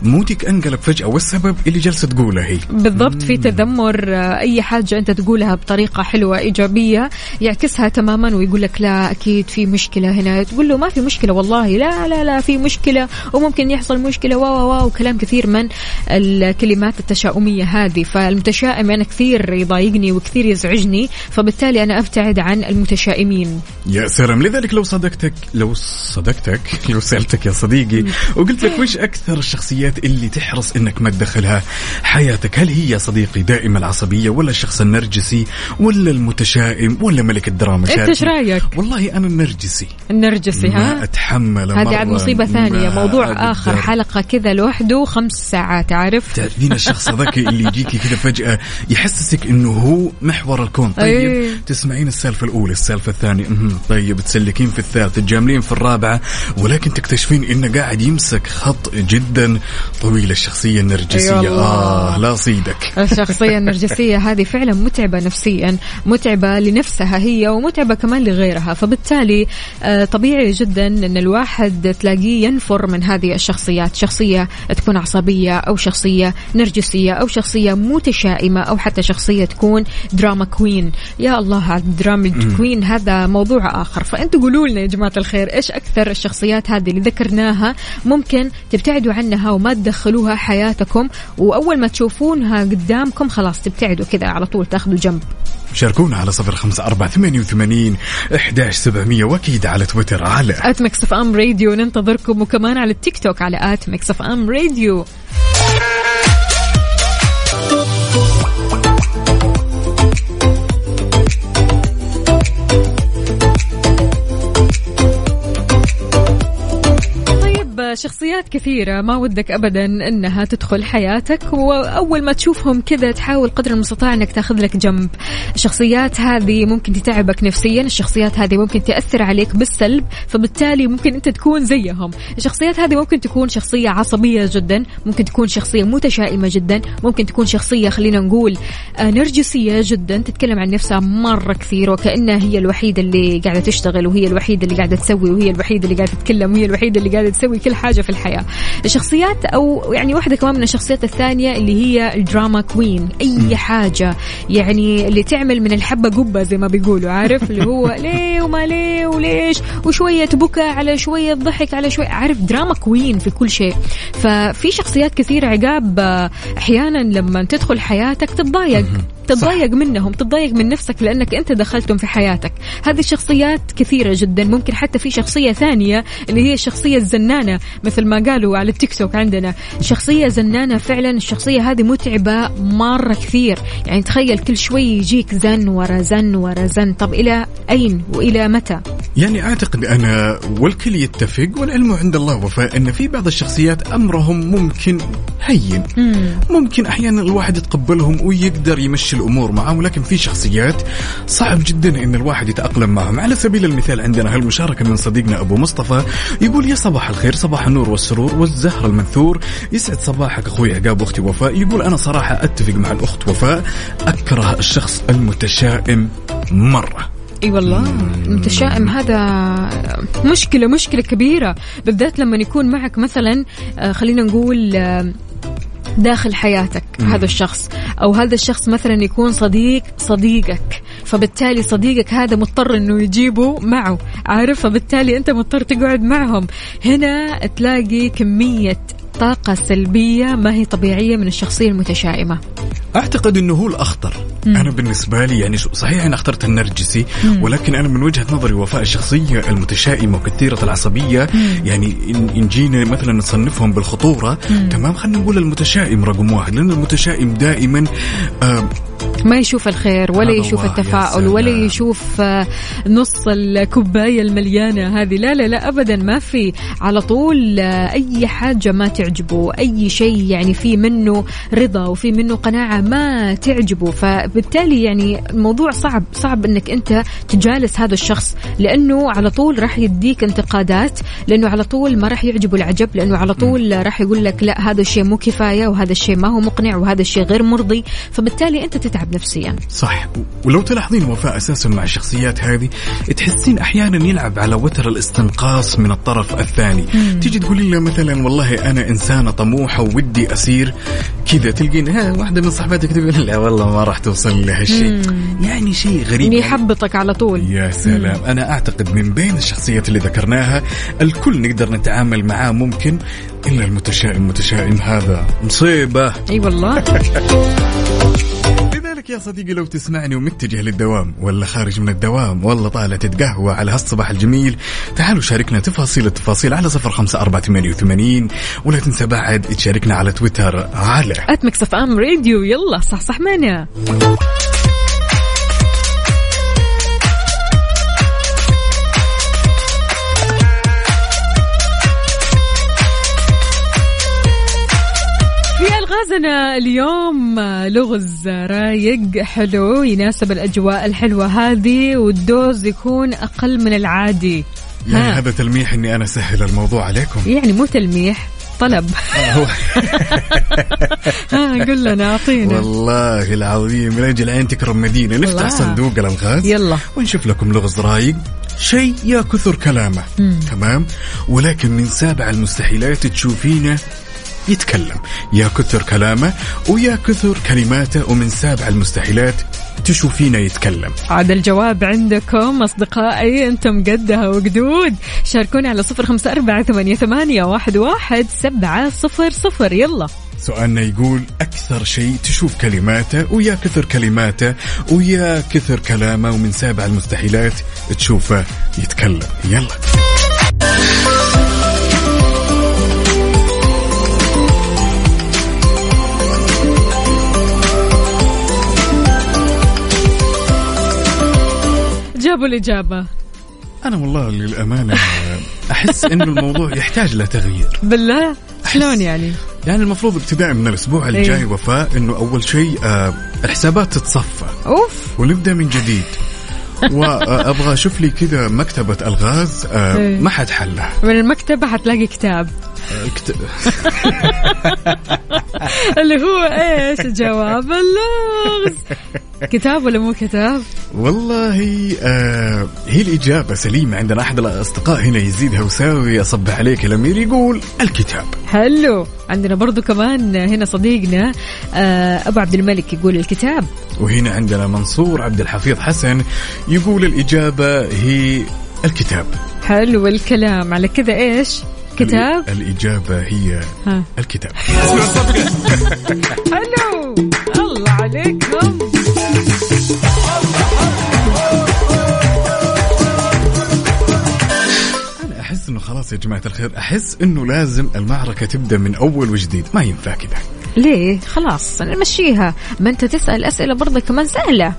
مودك انقلب فجأة والسبب اللي جالسة تقوله هي. بالضبط في تذمر أي حاجة أنت تقولها بطريقة حلوة إيجابية يعكسها تماما ويقول لك لا أكيد في مشكلة هنا. تقول له ما في مشكلة والله لا لا لا في مشكلة وممكن يحصل مشكلة و وكلام كثير من الكلمات التشاؤمية هذه. فالمتشائم أنا كثير يضايقني وكثير يزعجني فبالتالي أنا أبتعد عن المتشائمين. يا سلام. لذلك لو صدقتك لو صدقتك لو سألتك يا صديقي وقلت لك وش أكثر الشخصيات اللي تحرص إنك ما تدخلها حياتك؟ هل هي يا صديقي دائما العصبية ولا الشخص النرجسي ولا المتشائم ولا ملك الدراما أنت. إيش رأيك؟ والله أنا النرجسي النرجسي ما ها؟ أتحمل هذه عاد ثانية. ما موضوع آخر أقدر. حلقة كذا لوحده خمس ساعات عارف تعرفين الشخص الذكي اللي يجيكي كذا فجأة يحسسك إنه هو محور الكون طيب أيه. تسمعين السالفة الأولى السالفة الثانية مهم. طيب تسلكين في الثالثة تجاملين في الرابعة ولكن تكتشفين إنه قاعد يمسك خط جدا طويل الشخصية النرجسية أي والله. آه لا صيدك الشخصية النرجسية هذه فعلا متعبة نفسيا متعبة لنفسها هي ومتعبة كمان لغيرها فبالتالي آه، طبيعي جدا أن الواحد تلاقيه ينفر من هذه الشخصيات شخصية تكون عصبية أو شخصية نرجسية أو شخصية متشائمة أو حتى شخصية تكون drama queen يا الله ال drama queen هذا موضوع آخر. فأنتوا قولوا لنا يا جماعة الخير إيش أكثر الشخصيات هذه اللي ذكرناها ممكن تبتعدوا عنها وما تدخلوها حياتكم؟ وأول ما تشوفونها قدامكم خلاص تبتعدوا كذا على طول تاخذوا جنب. شاركونا على صفر خمسة أربعة ثمانية وثمانين إحداش سبعمية وأكيد على تويتر على at Mix FM Radio ننتظركم وكمان على التيك توك على at Mix FM Radio شخصيات كثيرة ما ودك أبدا أنها تدخل حياتك وأول ما تشوفهم كذا تحاول قدر المستطاع أنك تاخذ لك جنب. الشخصيات هذه ممكن تتعبك نفسيا الشخصيات هذه ممكن تأثر عليك بالسلب فبالتالي ممكن أنت تكون زيهم. الشخصيات هذه ممكن تكون شخصية عصبية جدا ممكن تكون شخصية متشائمة جدا ممكن تكون شخصية خلينا نقول آه، نرجسية جدا تتكلم عن نفسها مرة كثير وكأنها هي الوحيدة اللي قاعدة تشتغل وهي الوحيدة اللي قاعدة تسوي وهي الوحيدة اللي قاعدة تتكلم وهي الوحيدة اللي قاعدة تسوي كل حاجة في الحياة. الشخصيات أو يعني واحدة كمان من الشخصيات الثانية اللي هي ال drama queen. أي حاجة. يعني اللي تعمل من الحبة قبة زي ما بيقولوا عارف؟ اللي هو ليه وما ليه وليش؟ وشوية بكى على شوية ضحك على شوية عارف؟ drama queen في كل شيء. ففي شخصيات كثيرة عقاب أحيانا لما تدخل حياتك تتضايق. تتضايق منهم. تتضايق من نفسك لأنك أنت دخلتهم في حياتك. هذه الشخصيات كثيرة جدا. ممكن حتى في شخصية ثانية اللي هي الشخصية الزنانة. مثل ما قالوا على التيك توك عندنا. شخصية زنانة فعلا الشخصية هذه متعبة مرة كثير. يعني تخيل كل شوي يجيك زن ورا زن ورا زن. طب إلى أين وإلى متى؟ يعني أعتقد أنا والكل يتفق والعلم عند الله وفاء أن في بعض الشخصيات أمرهم ممكن هين. ممكن أحيانا الواحد يتقبلهم ويقدر يمشي الأمور معهم ولكن في شخصيات صعب جدا أن الواحد يتأقلم معهم. على سبيل المثال عندنا هالمشاركة من صديقنا أبو مصطفى يقول يا صباح الخير صباح النور والسرور والزهر المنثور. يسعد صباحك أخوي عقاب وأختي وفاء. يقول أنا صراحة أتفق مع الأخت وفاء. أكره الشخص المتشائم مرة. إي والله المتشائم هذا مشكلة مشكلة كبيرة بالذات لما يكون معك مثلا آه، خلينا نقول آه، داخل حياتك مم. هذا الشخص. أو هذا الشخص مثلا يكون صديق صديقك فبالتالي صديقك هذا مضطر إنه يجيبه معه. عارف؟ فبالتالي أنت مضطر تقعد معهم. هنا تلاقي كمية طاقة سلبية ما هي طبيعية من الشخصية المتشائمة أعتقد إنه هو الأخطر مم. أنا بالنسبة لي يعني صحيح أنا أخترت النرجسي مم. ولكن أنا من وجهة نظري وفاء الشخصية المتشائمة وكثيرة العصبية مم. يعني إن إن جينا مثلا نصنفهم بالخطورة مم. تمام خلينا نقول المتشائم رقم واحد لأن المتشائم دائما آه ما يشوف الخير ولا يشوف التفاؤل ولا. يشوف آه، نص الكوباية المليانة هذه. لا لا لا أبدا ما في. على طول آه، أي حاجة ما تعجبه أي شيء يعني في منه رضا وفي منه قناعة ما تعجبه. فبالتالي يعني الموضوع صعب صعب أنك أنت تجالس هذا الشخص لأنه على طول راح يديك انتقادات لأنه على طول ما راح يعجبه العجب لأنه على طول راح يقول لك لا هذا الشيء مو كفاية وهذا الشيء ما هو مقنع وهذا الشيء غير مرضي. فبالتالي أنت تتعب نفسيا. صح ولو تلاحظين وفاء أساسا مع الشخصيات هذه تحسين أحيانا يلعب على وتر الاستنقاص من الطرف الثاني. مم. تيجي تقولي له مثلا والله أنا إنسانة طموحة ودي أسير كذا. تلقين ها واحدة من صحباتك تقول لا والله ما راح توصل لهالشيء. مم. يعني شيء غريب يعني. يحبطك على طول. يا سلام. أنا أعتقد من بين الشخصيات اللي ذكرناها الكل نقدر نتعامل معاه ممكن إلا المتشائم متشائم هذا. مصيبة. أي والله. يا صديقي لو تسمعني ومتجه للدوام ولا خارج من الدوام ولا طالع تتقهوى على هالصباح الجميل تعالوا شاركنا تفاصيل التفاصيل على صفر خمسة أربعة ثمانية وثمانين ولا تنسى بعد تشاركنا على تويتر على at Mix FM Radio يلا صحصح معنا. الغازنا اليوم لغز رايق حلو يناسب الأجواء الحلوة هذه والدوز يكون أقل من العادي يعني ها. هذا تلميح إني أنا أسهل الموضوع عليكم يعني مو تلميح طلب ها قل لنا أعطينا والله العظيم من أجل عين تكرم مدينة نفتح الله. صندوق الألغاز يلا. ونشوف لكم لغز رايق شيء يا كثر كلامه مم. تمام ولكن من سابع المستحيلات تشوفينه يتكلم. يا كثر كلامه ويا كثر كلماته ومن سابع المستحيلات تشوفينه يتكلم. عاد الجواب عندكم أصدقائي أنتم قدها وقدود. شاركونا على صفر خمسة أربعة ثمانية, ثمانية واحد, واحد سبعة صفر صفر. يلا. سؤالنا يقول أكثر شيء تشوف كلماته ويا كثر كلماته ويا كثر كلامه ومن سابع المستحيلات تشوفه يتكلم. يلا. جابوا الإجابة. أنا والله للأمانة أحس إنه الموضوع يحتاج لتغيير بالله؟ شلون يعني؟ يعني المفروض ابتداء من الأسبوع الجاي إيه. وفاء إنه أول شيء آه الحسابات تتصفى. أوف. ونبدأ من جديد. وابغى أشوف لي كذا مكتبة ألغاز آه إيه. ما حد حلها. من المكتبة حتلاقي كتاب. كت- اللي هو إيش جواب اللغز؟ كتاب ولا مو كتاب؟ والله آه هي الإجابة سليمة عندنا. أحد الأصدقاء هنا يزيد هوساوي أصبح عليك الأمير يقول الكتاب. حلو. عندنا برضو كمان هنا صديقنا آه، أبو عبد الملك يقول الكتاب. وهنا عندنا منصور عبد الحفيظ حسن يقول الإجابة هي الكتاب. حلو الكلام. على كذا إيش؟ الكتاب؟ الإجابة هي ها. الكتاب. حلو الله عليكم. أنا أحس إنه خلاص يا جماعة الخير أحس إنه لازم المعركة تبدأ من أول وجديد ما ينفع كذا. ليه؟ خلاص نمشيها. ما أنت تسأل أسئلة برضه كمان سهلة.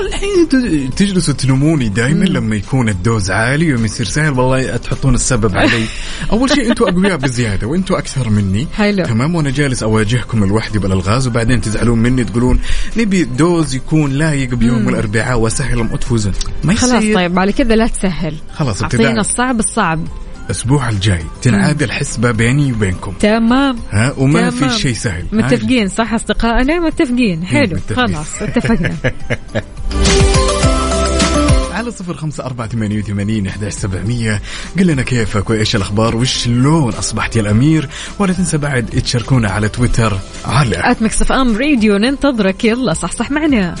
الحين تجلسوا تلوموني دائما لما يكون ال dose عالي ويوم يصير سهل والله تحطون السبب علي. أول شيء أنتم أقوياء بزيادة وأنتم أكثر مني. حلو. تمام وأنا جالس أواجهكم لوحدي بالألغاز وبعدين تزعلون مني تقولون نبي dose يكون لايق بيوم الأربعاء وسهل ما تفوزون ما يصير. خلاص طيب على كذا لا تسهل. خلاص أعطينا الصعب الصعب. الأسبوع الجاي تنعاد الحسبة بيني وبينكم. تمام. ها وما تمام. في شيء سهل. متفقين صح أصدقائنا؟ متفقين. حلو متفقين. خلاص اتفقنا. على صفر خمسة أربعة ثمانية وثمانين إحداش سبعمية. قل لنا كيفك وإيش الأخبار وشلون أصبحت يا الأمير؟ ولا تنسى بعد تشاركونا على تويتر على at Mix FM Radio ننتظرك. يلا صحصح معنا.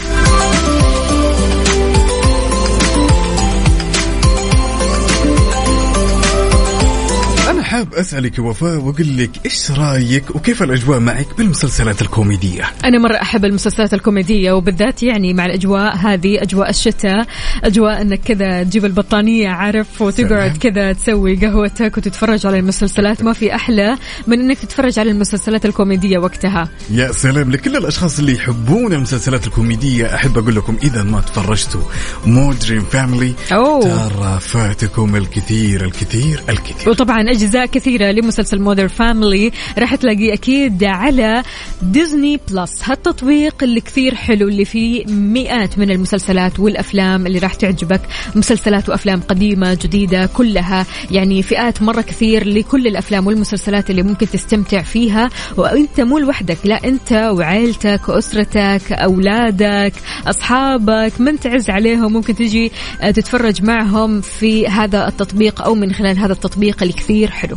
حاب أسألك يا وفاء وأقول لك إيش رأيك وكيف الأجواء معك بالمسلسلات الكوميدية؟ أنا مرة أحب المسلسلات الكوميدية وبالذات يعني مع الأجواء هذه أجواء الشتاء أجواء إنك كذا تجيب البطانية عارف؟ وتقعد. كذا تسوي قهوتك وتتفرج على المسلسلات. ما في أحلى من إنك تتفرج على المسلسلات الكوميدية وقتها. يا سلام لكل الأشخاص اللي يحبون المسلسلات الكوميدية أحب أقول لكم إذا ما تفرجتوا مودرن فاميلي. ترى فاتكم الكثير الكثير الكثير. وطبعا أجزاء كثيرة لمسلسل Modern Family راح تلاقيه أكيد على Disney Plus هالتطبيق اللي كثير حلو اللي فيه مئات من المسلسلات والأفلام اللي راح تعجبك. مسلسلات وأفلام قديمة جديدة كلها يعني فئات مرة كثير لكل الأفلام والمسلسلات اللي ممكن تستمتع فيها. وأنت مو لوحدك لا أنت وعائلتك واسرتك أولادك أصحابك من تعز عليهم. ممكن تجي تتفرج معهم في هذا التطبيق أو من خلال هذا التطبيق اللي كثير حلو.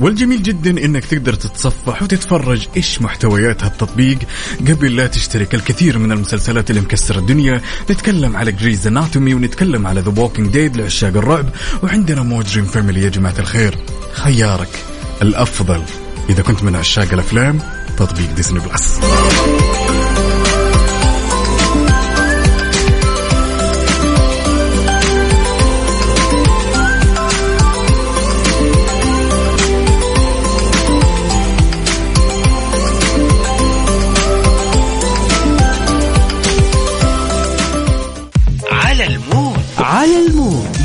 والجميل جدا إنك تقدر تتصفح وتتفرج إيش محتويات هالتطبيق قبل لا تشترك الكثير من المسلسلات اللي مكسرة الدنيا نتكلم على Grey's Anatomy ونتكلم على The Walking Dead لعشاق الرعب. وعندنا Modern Family يا جماعة الخير. خيارك الأفضل إذا كنت من عشاق الأفلام تطبيق Disney Plus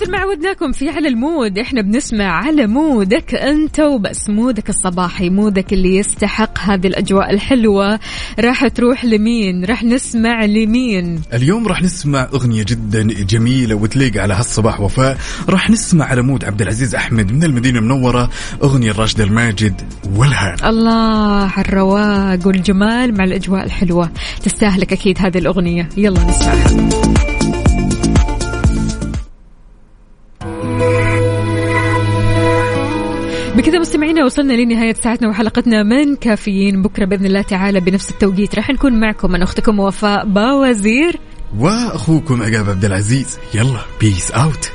مثل ما عودناكم في على ال mood. إحنا بنسمع على mood ك أنت وبس. mood ك الصباحي mood ك اللي يستحق هذه الأجواء الحلوة. راح تروح لمين؟ راح نسمع لمين؟ اليوم راح نسمع أغنية جدا جميلة وتليق على هالصباح وفاء. راح نسمع على mood عبد العزيز أحمد من المدينة المنورة أغنية راشد الماجد والهان الله على الرواق والجمال مع الأجواء الحلوة. تستاهلك أكيد هذه الأغنية. يلا نسمعها. بكذا مستمعينا وصلنا لنهاية ساعتنا وحلقتنا من كافيين. بكرة بإذن الله تعالى بنفس التوقيت. راح نكون معكم من أختكم وفاء باوزير. وأخوكم عقاب عبد العزيز. يلا بيس أوت